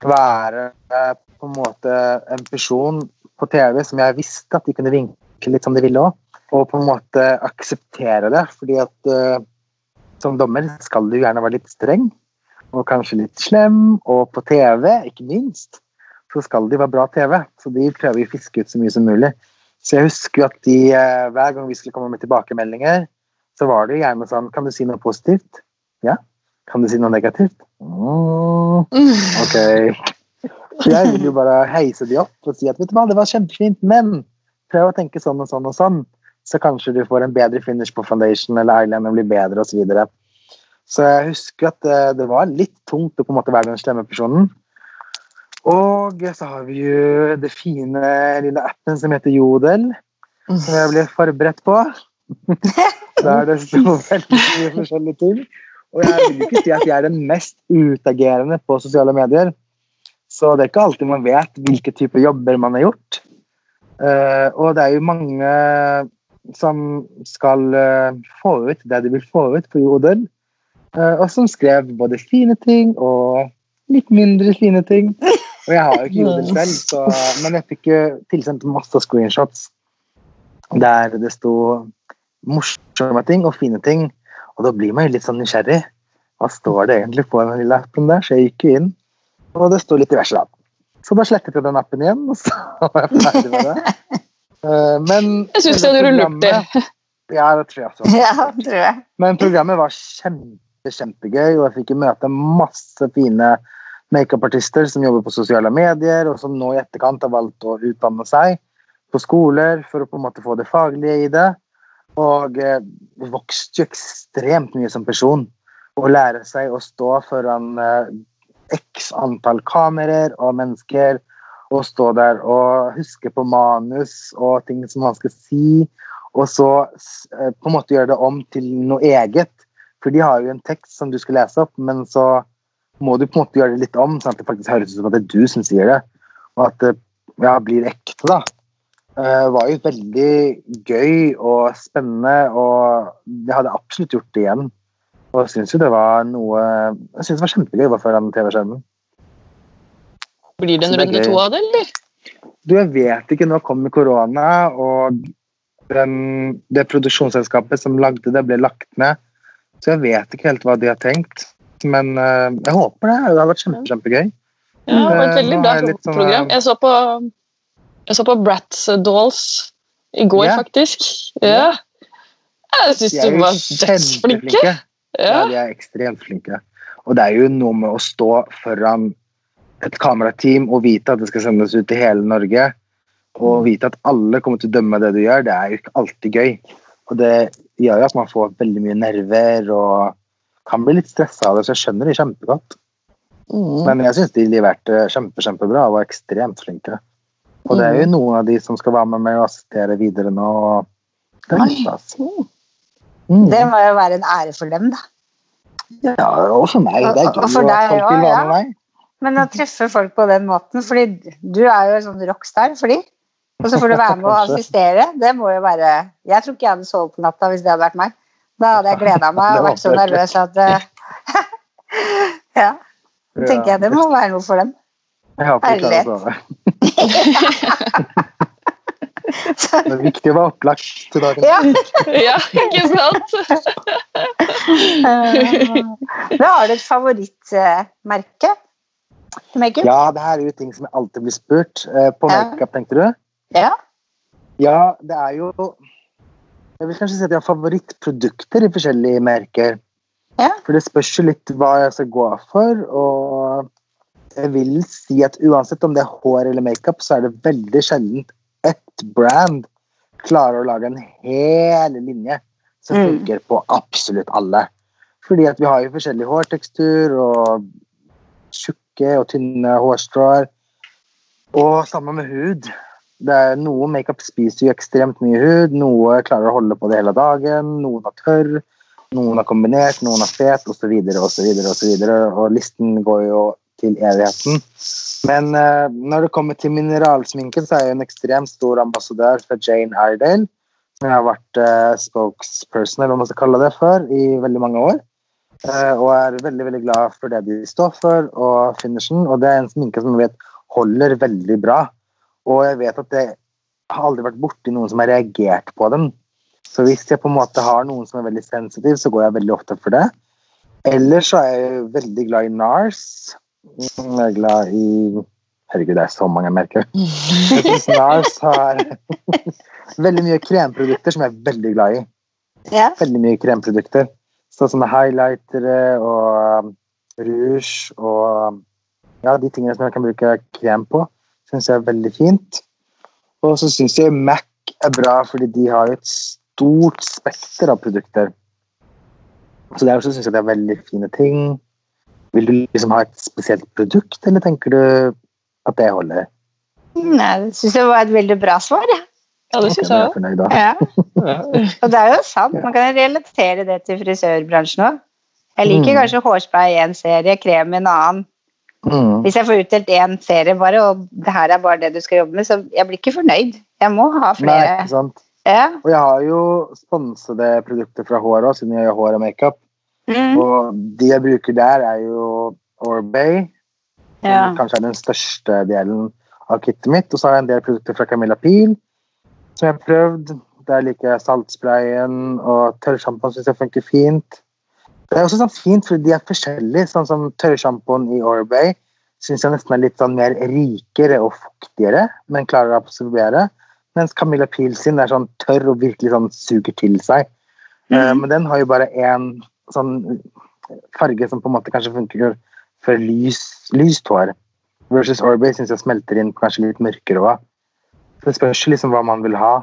være eh, på en måte en person på TV som jeg visste at de kunne vinkle litt som de ville òg. Og på en måte akseptere det, fordi at uh, som dommer skal du gjerne være litt streng og kanskje litt slem, og på TV, ikke minst, så skal de være bra TV. Så de prøver å fiske ut så mye som mulig. Så jeg husker at de, uh, hver gang vi skulle komme med tilbakemeldinger, så var det gjerne sånn Kan du si noe positivt? Ja. Kan du si noe negativt? Mm, ok. Jeg vil jo bare heise de opp og si at vet du hva, det var kjempefint, men prøv å tenke sånn og sånn og sånn. Så kanskje du får en bedre finish på foundation, eller eyeliner blir bedre, osv. Så, videre. så jeg husker at det, det var litt tungt å på en måte være den slemme personen. Og så har vi jo det fine lille appen som heter Jodel, som jeg ble forberedt på. *laughs* Der det sto veldig mye forskjellige ting. Og jeg vil ikke si at jeg er den mest utagerende på sosiale medier. Så det er ikke alltid man vet hvilke typer jobber man har gjort. Uh, og det er jo mange som skal uh, få ut det de vil få ut på Jodel. uh, og som skrev både fine ting og litt mindre fine ting. Og jeg har jo ikke Jodel selv, så, men jeg fikk jo tilsendt masse screenshots der det sto morsomme ting og fine ting. Og da blir man jo litt sånn nysgjerrig. Hva står det egentlig på den lille appen der? Så jeg gikk jo inn, og det sto litt diverse, da. Så da slettet jeg den appen igjen, og så *laughs* var jeg ferdig med det. Eh, Men Jeg syns det hadde lurt det. Ja, det tror jeg også. Ja, tror jeg. Men programmet var kjempe, kjempegøy, og jeg fikk jo møte masse fine makeupartister som jobber på sosiale medier, og som nå i etterkant har valgt å utdanne seg på skoler for å på en måte få det faglige i det. Og eh, vokste jo ekstremt mye som person. Å lære seg å stå foran eh, x antall kameraer og mennesker, og stå der og huske på manus og ting som man skal si, og så eh, på en måte gjøre det om til noe eget. For de har jo en tekst som du skal lese opp, men så må du på en måte gjøre det litt om, sånn at det faktisk høres ut som at det er du som sier det, og at det ja, blir ekte, da. Det var jo veldig gøy og spennende, og jeg hadde absolutt gjort det igjen. Og jeg syns jo det var noe Jeg synes det var kjempegøy å være foran TV-skjermen. Blir det en det runde to av det, eller? Du, jeg vet ikke. Nå kommer korona, og den, det produksjonsselskapet som lagde det, ble lagt ned. Så jeg vet ikke helt hva de har tenkt. Men uh, jeg håper det. Det hadde vært kjempe, kjempegøy. Ja, det var et Eh, veldig bra sånn, program. Jeg så på, jeg så på Bratz Dolls i går, yeah. faktisk. Ja. Jeg syns De de var dødsflinke. Ja, Ja. de er ekstremt flinke. Og det er jo noe med å stå foran et kamerateam og vite at det skal sendes ut til hele Norge, og vite at alle kommer til å dømme det du gjør, det er jo ikke alltid gøy. Og det gjør jo at man får veldig mye nerver og kan bli litt stressa av det, så jeg skjønner det kjempegodt. Mm. Men jeg syns de leverte kjempe, kjempebra og var ekstremt flinke. Og det er jo noen av de som skal være med meg og assistere videre nå. Det. Mm. Det må jo være en ære for dem, da. Ja, og for meg. Det er gøy at folk vil være med meg. Men å treffe folk på den måten, fordi du er jo en sånn rockstar for de. Og så får du være *laughs* med og assistere. Det må jo være Jeg tror ikke jeg hadde sovet på natta hvis det hadde vært meg. Da hadde jeg gleda meg og *laughs* vært så nervøs at eh, *laughs* Ja. Tenker jeg det må være noe for dem. Jeg håper du klarer å sove. Det er viktig å være opplagt til dagen. Ja. *laughs* Ja, ikke sant? Da har du et favorittmerke makeup? Ja, det her er jo ting som jeg alltid blir spurt. Eh, På makeup, tenkte du? Ja. Ja, det er jo Jeg vil kanskje si at jeg har favorittprodukter i forskjellige merker. Ja. For det spørs jo litt hva jeg skal gå for. Og jeg vil si at uansett om det er hår eller makeup, så er det veldig sjeldent ett brand klarer å lage en hel linje som Mm. funker på absolutt alle. Fordi at vi har jo forskjellig hårtekstur og tjukke og tynne hårstrår. Og sammen med hud. Det er Noe makeup spiser jo ekstremt mye hud, noe klarer å holde på det hele dagen, noen er tørr, noen er kombinert, noen er fet, osv., osv., osv. Og listen går jo til evigheten. Men uh, når det kommer til mineralsminke, så er jeg en ekstremt stor ambassadør for Jane Iredale. Jeg har vært uh, spokesperson, eller hva man skal kalle det, for i veldig mange år. Uh, og er veldig veldig glad for det de står for, og finishen. Og det er en sminke som jeg vet holder veldig bra. Og jeg vet at det har aldri vært borti noen som har reagert på den. Så hvis jeg på en måte har noen som er veldig sensitiv, så går jeg veldig ofte for det. Ellers så er jeg veldig glad i NARS. Jeg er glad i Herregud, det er så mange merker. Jeg synes NARS har veldig mye kremprodukter som jeg er veldig glad i. Ja. Veldig mye kremprodukter. Sånn som highlightere og um, rouge og um, ja, de tingene som jeg kan bruke krem på, syns jeg er veldig fint. Og så syns jeg Mac er bra, fordi de har et stort spekter av produkter. Så derfor syns jeg det er veldig fine ting. Vil du liksom ha et spesielt produkt, eller tenker du at det holder? Nei, det syns jeg var et veldig bra svar. Ja. Ja, det syns jeg jeg òg. Ja. Og det er jo sant. Man kan relatere det til frisørbransjen òg. Jeg liker Mm. kanskje hårspray i en serie, krem i en annen. Mm. Hvis jeg får utdelt én serie bare, og det her er bare det du skal jobbe med, så jeg blir ikke fornøyd. Jeg må ha flere. Nei, ikke sant? Ja. Og jeg har jo sponsede produkter fra håret òg, siden jeg gjør hår og makeup. Mm. Og de jeg bruker der, er jo Orbay, som kanskje er den største delen av kittet mitt. Og så har jeg en del produkter fra Camilla Pil som jeg har prøvd. Der liker jeg saltsprayen, og tørrsjampoen syns jeg funker fint. Det er også sånn fint, fordi de er forskjellige. Sånn som tørrsjampoen i Orbay syns jeg nesten er litt sånn mer rikere og fuktigere, men klarer å absorbere. Mens Camilla Pil sin er sånn tørr og virkelig sånn suger til seg. Mm. Uh, men den har jo bare én sånn farge som på en måte kanskje funker for lys, lyst hår. Versus Orbay syns jeg smelter inn på kanskje litt mørkere òg. Det spørs liksom hva man vil ha.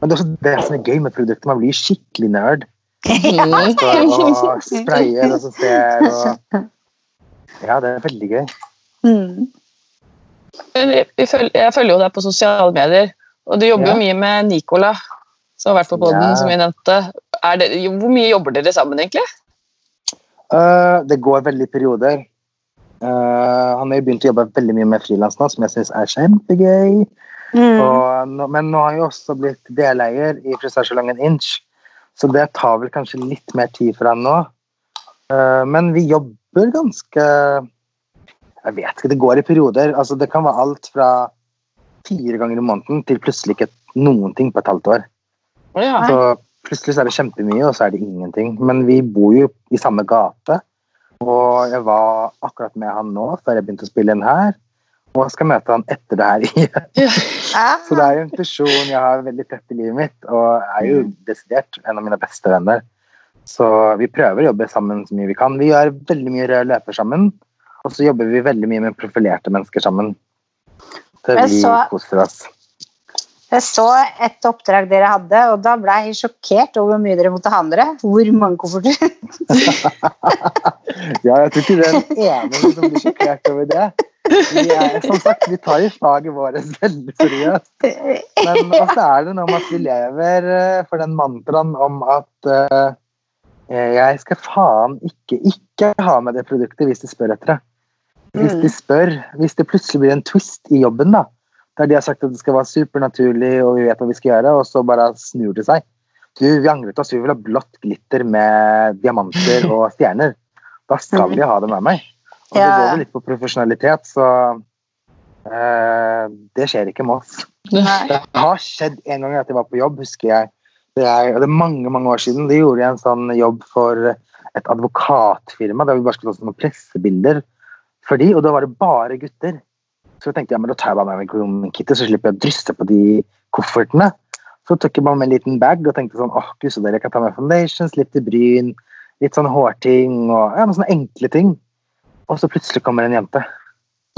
Men det er også det som er gøy med produktet. Man blir skikkelig nerd. Står *laughs* og sprayer og ser og Ja, det er veldig gøy. Mm. Jeg, følger, jo deg på sosiale medier, og du jobber Ja. jo mye med Nicola, som har vært på podden, Ja. som vi nevnte. Er det, hvor mye jobber dere sammen, egentlig? Uh, det går veldig i perioder. Uh, han har jo begynt å jobbe veldig mye med frilans nå, som jeg syns er kjempegøy. Mm. Og men nå har han jo også blitt deleier i frisørsalongen Inch, så det tar vel kanskje litt mer tid for han nå. Uh, men vi jobber ganske Jeg vet ikke, det går i perioder. Altså, det kan være alt fra fire ganger i måneden til plutselig ikke noen ting på et halvt år. Ja. Så plutselig så er det kjempemye, og så er det ingenting. Men vi bor jo i samme gate, og jeg var akkurat med han nå før jeg begynte å spille inn her. Og jeg skal møte han etter det her igjen. Så det er jo en person jeg har veldig tett i livet mitt, og er jo desidert en av mine beste venner. Så vi prøver å jobbe sammen så mye vi kan. Vi gjør veldig mye rød løper sammen, og så jobber vi veldig mye med profilerte mennesker sammen. Så vi koser oss. Jeg så et oppdrag dere hadde, og da ble jeg sjokkert over hvor mye dere måtte ha med. Hvor mange kofferter? *laughs* Ja, jeg tror ikke det er den *laughs* eneste som blir sjokkert over det. Vi er, som sagt, vi tar jo faget vårt veldig seriøst. Men også er det noe med at vi lever eh, for den mantraen om at uh, jeg skal faen ikke ikke ha med det produktet hvis de spør etter det. Hvis de spør, hvis det plutselig blir en twist i jobben, da, der de har sagt at det skal være supernaturlig og vi vet hva vi skal gjøre, og så bare snur det seg. Du, vi angret oss, vi vil ha blått glitter med diamanter og *laughs* stjerner. Da skal vi ha det med meg. Og det går vel litt på profesjonalitet, så eh, det skjer ikke med oss. Det har skjedd en gang at jeg var på jobb, husker jeg. Det er, det er mange mange år siden. De gjorde en sånn jobb for et advokatfirma der vi bare skulle ta sånne pressebilder for de, og da var det bare gutter. Så jeg tenkte ja, men da tar jeg bare med meg grooming-kittet, så slipper jeg å drysse på de koffertene. Så tok jeg bare med en liten bag og tenkte sånn åh, gud, så dere kan ta med foundations, litt til bryn, litt sånn hårting og ja, noen sånne enkle ting. Og så plutselig kommer en jente.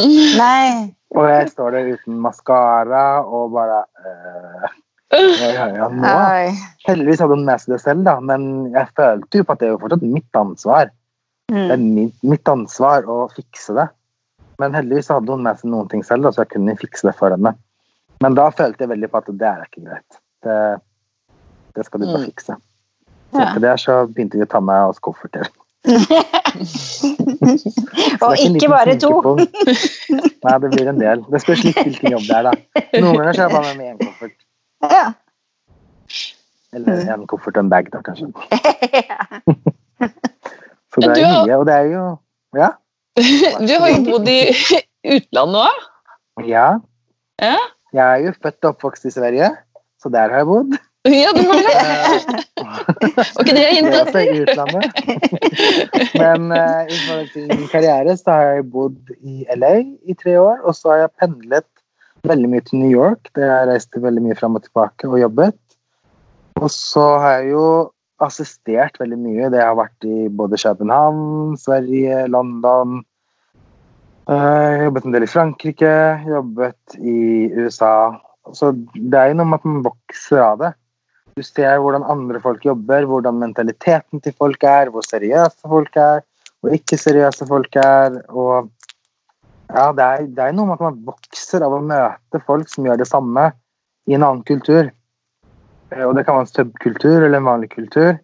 *laughs* Nei. Og jeg står der uten maskara og bare øh, ja, ja, nå. Oi. Heldigvis hadde hun med seg det selv, da, men jeg følte jo på at det er jo fortsatt mitt ansvar. Det er Mm. mitt, mitt ansvar å fikse det. Men heldigvis hadde hun med seg noen ting selv, da, så jeg kunne fikse det for henne. Men da følte jeg veldig på at det er ikke greit. Det, det skal du bare Mm. fikse. Så etter det så begynte vi å ta med oss kofferter. *laughs* Er Og ikke bare to. Nei, det blir en del. Det spørs litt hvilken jobb det er, da. Noen ganger så er jeg bare med én koffert. Ja. Eller en koffert og en bag, da, kanskje. *laughs* Så *laughs* det er mye, og det er jo Ja. *laughs* Du har jo bodd i *laughs* utlandet òg. ja. Ja. Jeg er jo født og oppvokst i Sverige, så der har jeg bodd. Ja, du har det. *laughs* Var ikke det jeg hintet? i utlandet. Men eh, i forhold til min karriere så har jeg bodd i LA i tre år, og så har jeg pendlet veldig mye til New York, der jeg reiste veldig mye fram og tilbake og jobbet. Og så har jeg jo assistert veldig mye. Det har vært i både København, Sverige, London. Uh, jobbet en del i Frankrike, jobbet i USA. Så det er jo noe med at man vokser av det. Du ser hvordan andre folk jobber, hvordan mentaliteten til folk er, hvor seriøse folk er, hvor ikke seriøse folk er. Og ja, det er, det er noe med at man vokser av å møte folk som gjør det samme i en annen kultur. Eh, Og det kan være en subkultur eller en vanlig kultur.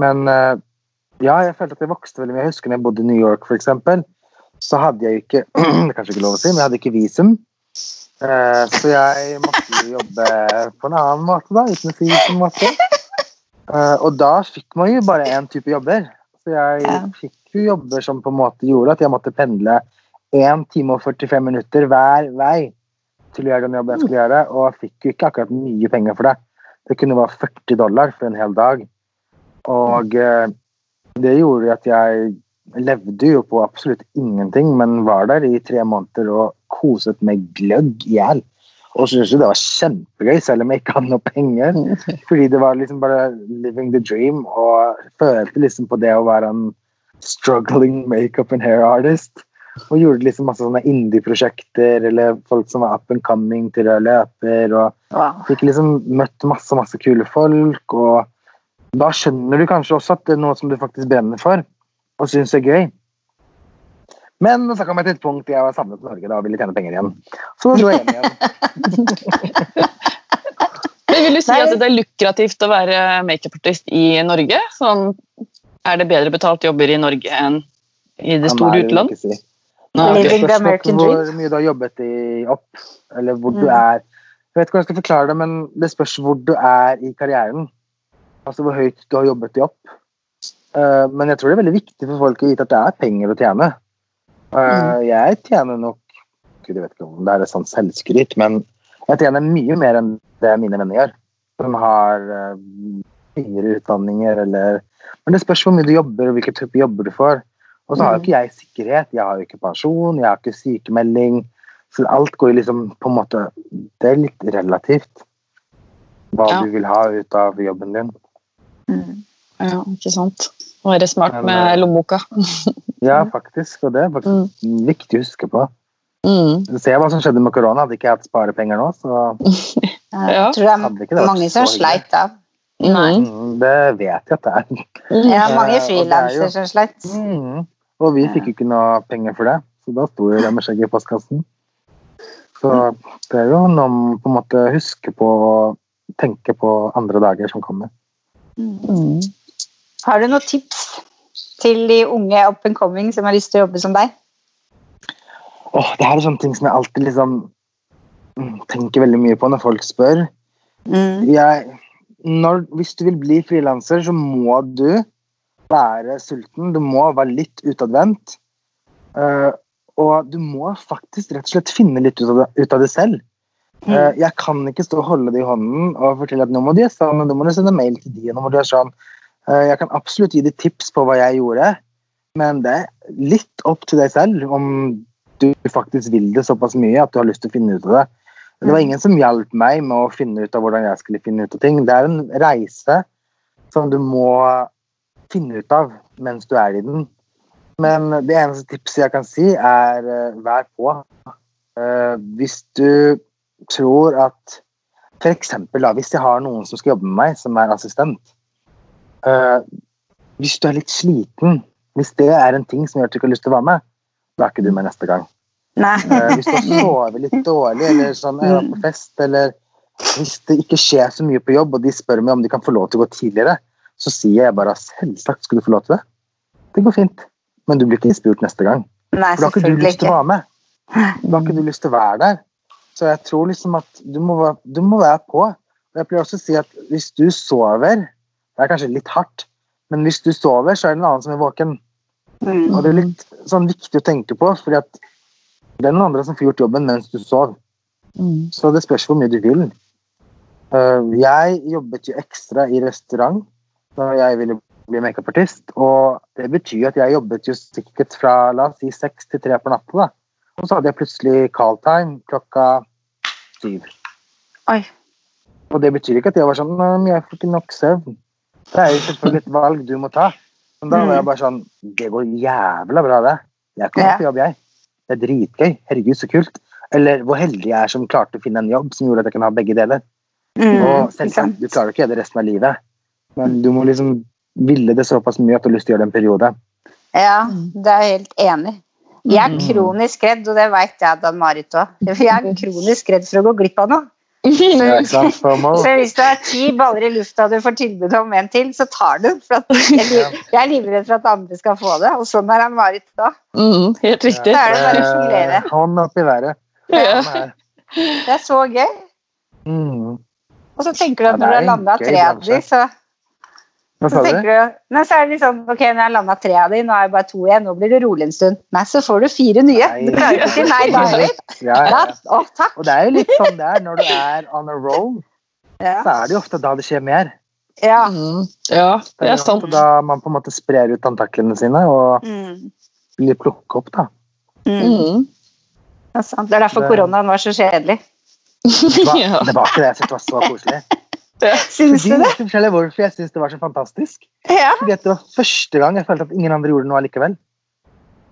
Men eh, ja, jeg følte at jeg vokste veldig mye. Jeg husker når jeg bodde i New York, eksempel, så hadde jeg ikke *clears throat* Det er kanskje ikke lov å si, men jeg hadde ikke visum. Eh, Så jeg måtte jo jobbe på en annen måte, da, uten å si hvilken måte. Eh, Og da fikk man jo bare én type jobber. Så jeg fikk jo jobber som på en måte gjorde at jeg måtte pendle 1 time og 45 minutter hver vei til å gjøre den jobben jeg skulle gjøre, og fikk jo ikke akkurat mye penger for det. Det kunne være 40 dollar for en hel dag. Og eh, det gjorde at jeg levde jo på absolutt ingenting, men var der i tre måneder og koset meg gløgg i hjel. Og syntes jo det var kjempegøy, selv om jeg ikke hadde noe penger. *laughs* Fordi det var liksom bare living the dream, og følte liksom på det å være en struggling makeup and hair artist. Og gjorde liksom masse sånne indie-prosjekter, eller folk som var up and coming til å løper. og Wow. Fikk liksom møtt masse, masse kule folk, og da skjønner du kanskje også at det er noe som du faktisk brenner for, og syns er gøy. Men så kom jeg til et punkt jeg var samlet i Norge da og ville tjene penger igjen. Så dro jeg hjem igjen. *laughs* Men vil du si Nei. at det er lukrativt å være makeupartist i Norge? Sånn, er det bedre betalt jobber i Norge enn i det store utland? si. Nei, ok. Spørs hvor mye du har jobbet i opp, eller hvor du Mm. er. Jeg vet ikke hvordan jeg skal forklare det, men det spørs hvor du er i karrieren. Altså hvor høyt du har jobbet i opp. Uh, men jeg tror det er veldig viktig for folk å vite at det er penger å tjene. Eh, Jeg tjener nok Gud, jeg vet ikke om det er et sånt selvskryt, men jeg tjener mye mer enn det mine venner gjør. Som har uh, høyere utdanninger eller Men det spørs hvor mye du jobber, og hvilken type jobber du får. Og så har jo ikke jeg sikkerhet, jeg har jo ikke pensjon, jeg har ikke sykemelding. Så alt går jo liksom på en måte Det er litt relativt hva Ja. du vil ha ut av jobben din. Mm. Ja, ikke sant. Å være smart Men, med eh, lommeboka. *laughs* Ja, faktisk. Og det er faktisk Mm. viktig å huske på. Mm. Se hva som skjedde med korona. Hadde ikke jeg hatt sparepenger nå, så *laughs* Jeg Ja. tror det er det mange som sleit da. Mm. mm, det vet jeg at det er. Ja, Eh, mange er frilansere som sleit. Mm. Og vi fikk jo ikke noe penger for det, så da sto jo det med skjegget i postkassen. Så det er jo noe om på en måte huske på å tenke på andre dager som kommer. Mm. Har du noen tips til de unge up and coming som har lyst til å jobbe som deg? Åh, det her er sånne ting som jeg alltid liksom tenker veldig mye på når folk spør. Mm. Jeg, når, hvis du vil bli frilanser, så må du være sulten. Du må være litt utadvendt. Uh, og du må faktisk rett og slett finne litt ut av det, ut av det selv. Eh, jeg kan ikke stå og holde det i hånden og fortelle at nå må du gjøre sånn, nå må du sende mail til de, nå må du gjøre sånn. Uh, jeg kan absolutt gi deg tips på hva jeg gjorde, men det er litt opp til deg selv om du faktisk vil det såpass mye at du har lyst til å finne ut av det. Det var Mm. ingen som hjalp meg med å finne ut av hvordan jeg skulle finne ut av ting. Det er en reise som du må finne ut av mens du er i den. Men det eneste tipset jeg kan si, er uh, vær på. Uh, hvis du tror at eksempel, hvis jeg har noen som skal jobbe med meg, som er assistent. Uh, hvis du er litt sliten, hvis det er en ting som gjør at du ikke har lyst til å være med, da er ikke du med neste gang. Eh, hvis du har sovet litt dårlig, eller sånn, var på fest, eller hvis det ikke skjer så mye på jobb, og de spør meg om de kan få lov til å gå tidligere, så sier jeg bare selvsagt skal du få lov til det. Det går fint. Men du blir ikke spurt neste gang. Nei, For da har ikke du lyst til å være med. Da har ikke du lyst til å være der. Så jeg tror liksom at du må, du må være på. Og Jeg pleier også å si at hvis du sover Det er kanskje litt hardt, men hvis du sover, så er det en annen som er våken. Mm. Og det er litt sånn viktig å tenke på, fordi at det er noen andre som får gjort jobben mens du sov. Mm. Så det spørs hvor mye du vil. Uh, jeg jobbet jo ekstra i restaurant da jeg ville bli makeupartist. Og det betyr at jeg jobbet jo sikkert fra la oss si seks til tre på natta. da. Og så hadde jeg plutselig call time klokka syv. Oi. Og det betyr ikke at jeg var sånn jeg får ikke nok søvn. Det er jo selvfølgelig et valg du må ta. Men da var jeg bare sånn Det går jævla bra, det. Jeg kommer på jobb, jeg. Det er dritgøy. Herregud, så kult. Eller hvor heldig jeg er som klarte å finne en jobb som gjorde at jeg kunne ha begge deler. Mm. Og selvsagt, du klarer ikke det resten av livet. Men du må liksom ville det såpass mye at du har lyst til å gjøre det en periode. Ja, det er jeg helt enig. Jeg er Mm. kronisk redd, og det vet jeg Dan-Marit òg. Jeg er kronisk redd for å gå glipp av noe. Så hvis det er ti baller i lufta og du får tilbud om en til, så tar du. For at jeg, jeg er livredd for at andre skal få det, og sånn er han Marit da. Mm, helt riktig. Da er det bare å sjonglere. Eh, Hånd opp i været. Ja. Det er så gøy. Mm. Og så tenker du at når du har landa tre av dem, de, så, Hva så sa tenker du? du Nei, så er det liksom Ok, når jeg har landa tre av de, nå er det bare to igjen, nå blir det rolig en stund. Nei, så får du fire nye. Nei. Du klarer ikke å si nei da heller. Ja, ja, å, takk. Og det er jo litt sånn det er når du er on a roll. Ja. Så er det jo ofte da det skjer mer. ja. Mm, ja, det Det er er sant. da man på en måte sprer ut antaklene sine og Mm. blir plukket opp, da. Mm. Mm. Det er sant. Det er derfor Det- koronaen var så kjedelig. Det var, *laughs* det var ikke det jeg syntes var så koselig. Syns du det? skal jeg hvorfor jeg syns det var så fantastisk. Ja. Fordi at det var første gang jeg følte at ingen andre gjorde noe allikevel.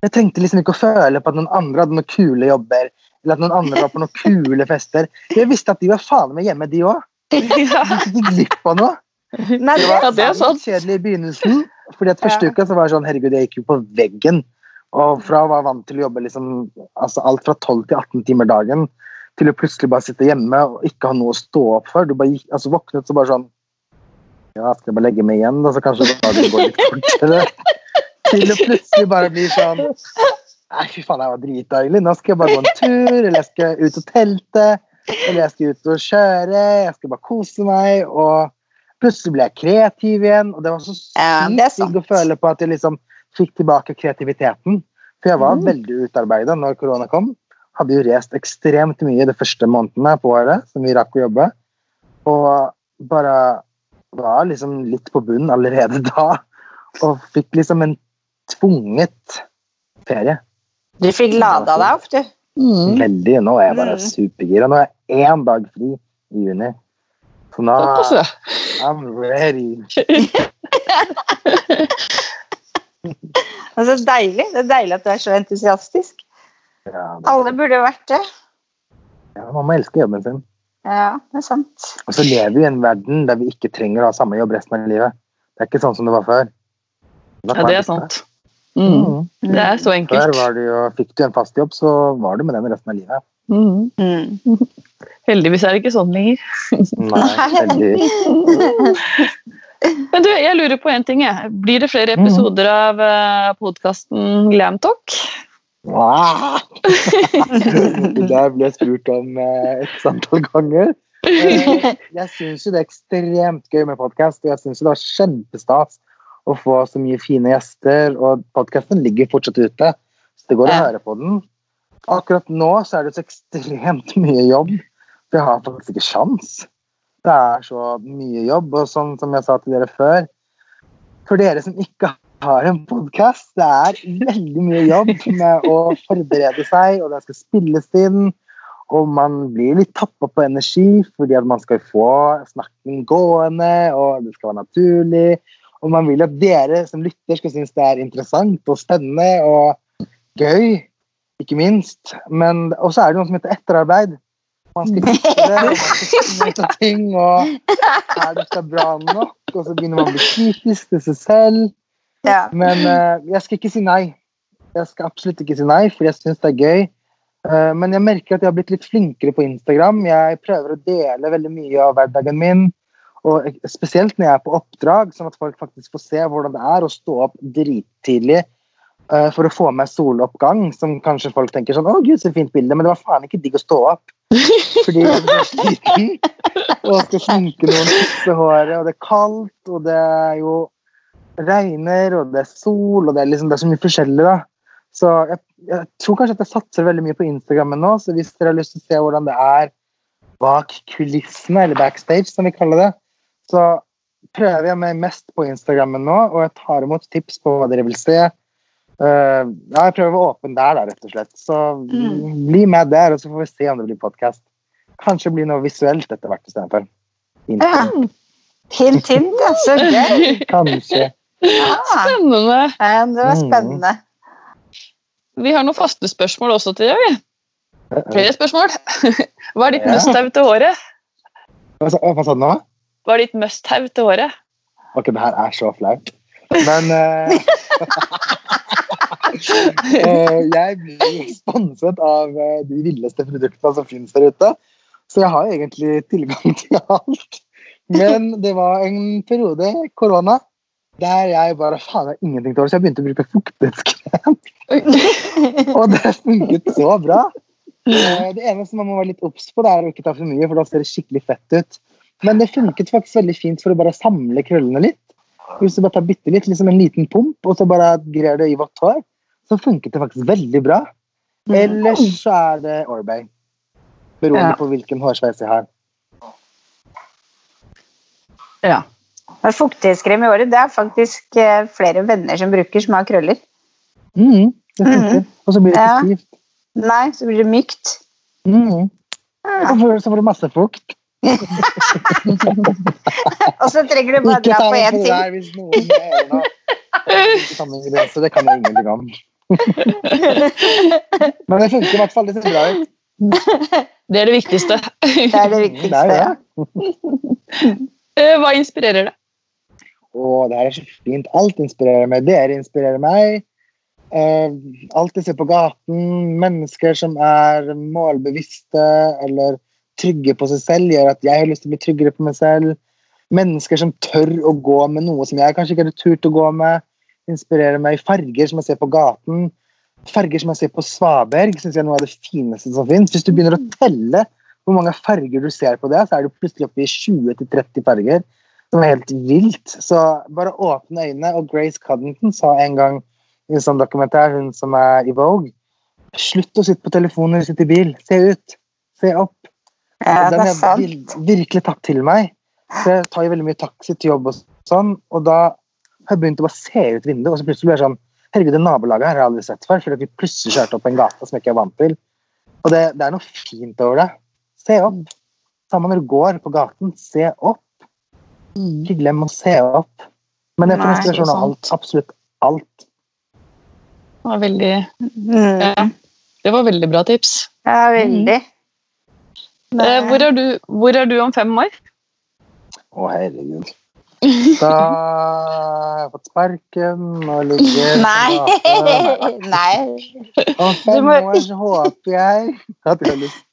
Jeg trengte liksom ikke å føle på at noen andre hadde noen kule jobber, eller at noen andre var på noen kule fester. Jeg visste at de var faen meg hjemme, de òg. Ja. De gikk av noe. Nei, Det var Ja, det sant. kjedelig i begynnelsen. Fordi at Første Ja. uka så var det sånn Herregud, jeg gikk jo på veggen. Og fra å være vant til å jobbe liksom, altså alt fra 12 til 18 timer dagen, til å plutselig bare sitte hjemme og ikke ha noe å stå opp for. Du bare gikk, altså våknet så bare sånn Ja, skal jeg bare legge meg igjen, da, så kanskje dagen går litt fortere. Til å plutselig bare bli sånn Nei, fy faen, det var dritdeilig. Nå skal jeg bare gå en tur, eller jeg skal ut og telte, eller jeg skal ut og kjøre, jeg skal bare kose meg. og Plutselig ble jeg kreativ igjen, og det var så sykt digg å føle på at jeg liksom fikk tilbake kreativiteten. For jeg var Mm. veldig utarbeida når korona kom. Hadde jo reist ekstremt mye de første månedene på året som vi rakk å jobbe. Og bare var liksom litt på bunnen allerede *laughs* da. Og fikk liksom en tvunget ferie. du fikk lada deg opp, du. Mm. Veldig. Nå er jeg bare Mm. supergira. Nå er jeg én dag fri i juni. Så nå I'm ready. I'm *laughs* ready. Altså, deilig. Det er deilig at du er så entusiastisk. Ja, det, Alle burde vært det. ja, man må elske jobben sin. Ja, det er sant. Og så lever vi i en verden der vi ikke trenger å ha samme jobb resten av livet. Det er ikke sånn som det var før. Det Ja, det er sant. Mm. Mm. Det er så Før enkelt. var det jo, fikk du en fast jobb, så var du med den resten av livet. Mm. Mm. Heldigvis er det ikke sånn lenger. *laughs* Nei, heldigvis. *laughs* Men du, jeg lurer på en ting. Jeg. Blir det flere episoder av uh, podkasten Glamtalk? Ah! *laughs* Det ble jeg spurt om eh, et antall ganger. Eh, jeg syns jo det er ekstremt gøy med podkast, og jeg syns det var kjempestas å få så mye fine gjester. Og podkasten ligger fortsatt ute, så det går å høre på den. Akkurat nå så er det så ekstremt mye jobb, for jeg har faktisk ikke sjans. Det er så mye jobb, og sånn som jeg sa til dere før For dere som ikke har en podkast, det er veldig mye jobb med å forberede seg, og det skal spilles inn. Og man blir litt tappa på energi fordi at man skal få snakken gående, og det skal være naturlig. Og man vil at dere som lytter skal synes det er interessant og spennende og gøy, ikke minst. Men og så er det noe som heter etterarbeid. Man skal kutte ting, og er dette bra nok? Og så begynner man å bli kritisk til seg selv. Ja. Men uh, jeg skal ikke si nei. Jeg skal absolutt ikke si nei, for jeg syns det er gøy. Uh, men jeg merker at jeg har blitt litt flinkere på Instagram. Jeg prøver å dele veldig mye av hverdagen min. Og spesielt når jeg er på oppdrag, sånn at folk faktisk får se hvordan det er å stå opp drittidlig uh, for å få med soloppgang, som kanskje folk tenker sånn Å, gud, så fint bilde, men det var faen ikke digg å stå opp. Fordi jeg blir sliten og skal sminke noen, fikse håret, og det er kaldt, og det er jo regner, og det er sol, og det er, liksom, det er så mye forskjellig. da. Så jeg, jeg tror kanskje at jeg satser veldig mye på Instagrammen nå, så hvis dere har lyst til å se hvordan det er bak kulissene, eller backstage, som vi kaller det, så prøver jeg meg mest på Instagrammen nå, og jeg tar imot tips på hva dere vil se. Uh, ja, jeg prøver å være åpen der, da, rett og slett. Så Mm. bli med der, og så får vi se om det blir podkast. Kanskje blir noe visuelt etter hvert istedenfor. Ja. Hint, hint. Så gøy. Kanskje. Ja. Spennende. Ja, det var spennende. Vi har noen faste spørsmål også til deg. Flere spørsmål. *laughs* Hva er ditt Ja. must-have til håret? Hva sa du nå? Hva er ditt must-have til håret? Ok, det her er så flaut. Men uh, *laughs* eh, Jeg blir sponset av eh, de villeste produktene som finnes der ute. Så jeg har egentlig tilgang til alt. Men det var en periode, korona, der jeg bare faen, jeg har ingenting til så jeg begynte å bruke fuktighetskrem. *laughs* Og det funket så bra. Det eneste man må være litt obs på, det er å ikke ta for mye, for da ser det skikkelig fett ut. Men det funket faktisk veldig fint for å bare samle krøllene litt. Hvis du bare tar bitte litt, liksom en liten pump, og så bare grer det i vått hår, så funket det faktisk veldig bra. Ellers så er det Orbay. Beroende Ja. på hvilken hårsveis jeg har. Ja. Men Fuktighetskrem i året, det er faktisk eh, flere venner som bruker som har krøller. Mm, det funker. Og så blir det Ja. ikke stivt. Nei, så blir det mykt. Mm. Ja. Og så- får du masse fukt. *laughs* Og så trenger du bare dra på én det ting. der hvis noen er det kan jeg ingenting om. Men det funker i hvert fall. Det ser bra ut. Det er det viktigste. Det er det Det viktigste. er Ja. det. Eh, Hva inspirerer deg? Å, det her er så fint. Alt inspirerer meg. Dere inspirerer meg. Eh, alt jeg ser på gaten, mennesker som er målbevisste eller trygge på seg selv, gjør at jeg har lyst til å bli tryggere på meg selv. Mennesker som tør å gå med noe som jeg kanskje ikke hadde turt å gå med, inspirerer meg. Farger som jeg ser på gaten. Farger som jeg ser på svaberg, syns jeg er noe av det fineste som finnes. Hvis du begynner å telle hvor mange farger du ser på det, så er du plutselig oppe i 20-30 farger. Som er helt vilt. Så bare åpne øynene. Og Grace Cuddington sa en gang i en sånn dokumentar, hun som er i Vogue Slutt å sitte på telefonen eller sitte i bil. Se ut. Se opp. Ja, det den har jeg virkelig tatt til meg. Så jeg tar jo veldig mye taxi til jobb og sånn, og da har jeg begynt å bare se ut vinduet, og så plutselig blir jeg sånn Herregud, det nabolaget her har jeg aldri sett før, fordi vi plutselig kjørte opp en gate som jeg ikke er vant til. Og det, det er noe fint over det. Se opp. Samme når du går på gaten, se opp. Ikke glem å se opp. Men jeg får Nei, inspirasjon av alt. Absolutt alt. Det var veldig Mm. Ja. Det var veldig bra tips. Ja, veldig. Eh, hvor, er du, hvor er du om fem år? Å, herregud. Da har jeg fått sparken og ligger Nei. *laughs* Nei. Om fem må- år så håper jeg at jeg, har lyst,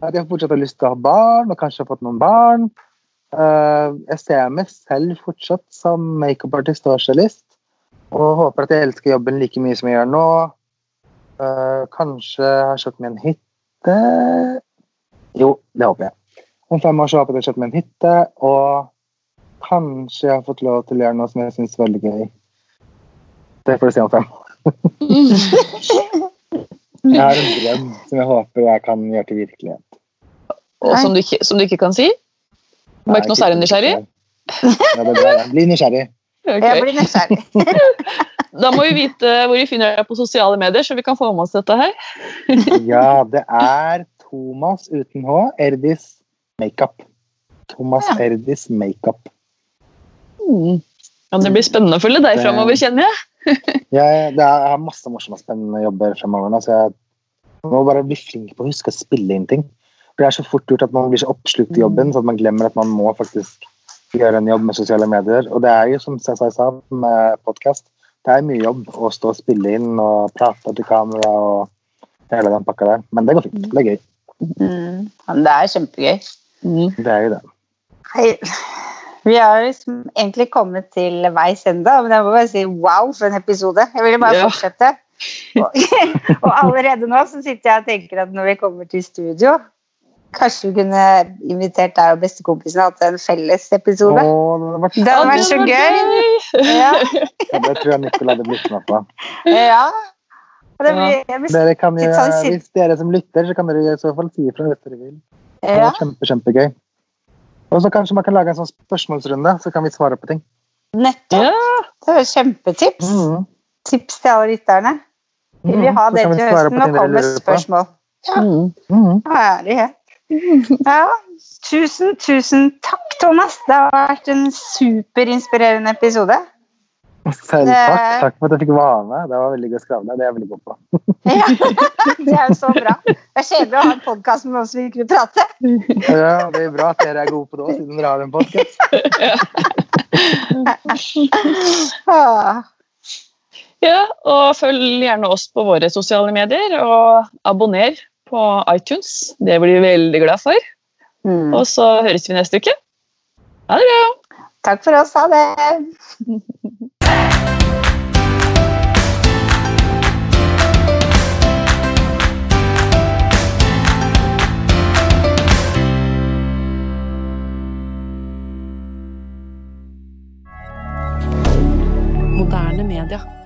at jeg fortsatt har lyst til å ha barn, og kanskje har fått noen barn. Eh, jeg ser meg selv fortsatt som makeupartist og cellist. og håper at jeg elsker jobben like mye som jeg gjør nå. Eh, kanskje har kjøpt meg en hytte Jo, det håper jeg. Om fem år så håper jeg at jeg har kjøpt meg en hytte, og kanskje jeg har fått lov til å gjøre noe som jeg syns er veldig gøy. Det får du se om fem år. *laughs* Jeg har en drøm som jeg håper jeg kan gjøre til virkelighet. Og som du, som du ikke kan si? Du var ikke noe særlig nysgjerrig? Ja, det er bra. Bli nysgjerrig. *laughs* Jeg blir nysgjerrig. *laughs* Da må vi vite hvor vi finner deg på sosiale medier, så vi kan få med oss dette her. *laughs* Ja, det er Thomas uten H. Erdis Makeup. Thomas Ja. Erdis Makeup. Mm. Ja, det blir spennende å følge deg Det- framover, kjenner jeg. Jeg, det er, jeg har masse morsomme og spennende jobber fremover nå, så jeg må bare bli flink på å huske å spille inn ting. For Det er så fort gjort at man blir så oppslukt i jobben, så at man glemmer at man må faktisk gjøre en jobb med sosiale medier. Og det er jo, som jeg sa med podkast, det er mye jobb å stå og spille inn og prate til kamera og hele den pakka der. Men det går fint. Det er gøy. Mm. Men Det er kjempegøy. Mm. Det er jo det. Hei. Vi har liksom egentlig kommet til veis ende, men jeg må bare si wow for en episode. Jeg ville bare Ja. fortsette. Og, *laughs* og allerede nå så sitter jeg og tenker at når vi kommer til studio Kanskje vi kunne invitert deg og bestekompisen og hatt en felles episode? Åh, det hadde vært Det hadde vært så gøy! Ja. *laughs* Ja, det tror jeg Nicolai hadde blitt med på. ja. Det blir, blir, Dere kan jo, sånn hvis dere som lytter, så kan dere i så fall si ifra hvis dere vil. Det ja. kjempe, kjempegøy. Og så kanskje man kan lage en sånn spørsmålsrunde, så kan vi svare på ting. Nettopp. Ja, Det er kjempetips. Mm. Tips til alle lytterne. Vi vil ha mm. det til høsten. og kommer på. spørsmål. Mm. Mhm. Herlighet. *laughs* Ja, tusen, tusen takk, Thomas. Det har vært en superinspirerende episode. Selv takk. Takk for at jeg fikk være med. Det var veldig gøy å skravle. Det er jeg veldig god på. *laughs* Ja, *laughs* det er jo så bra. Det er kjedelig å ha en podkast med noen som ikke vil prate. Ja, det er bra at dere er gode på det òg, siden dere har en podkast. Ja, og følg gjerne oss på våre sosiale medier, og abonner på iTunes. Det blir vi veldig glad for. Mm. Og så høres vi neste uke. Ha det bra! Takk for oss. Ha det. Moderne media.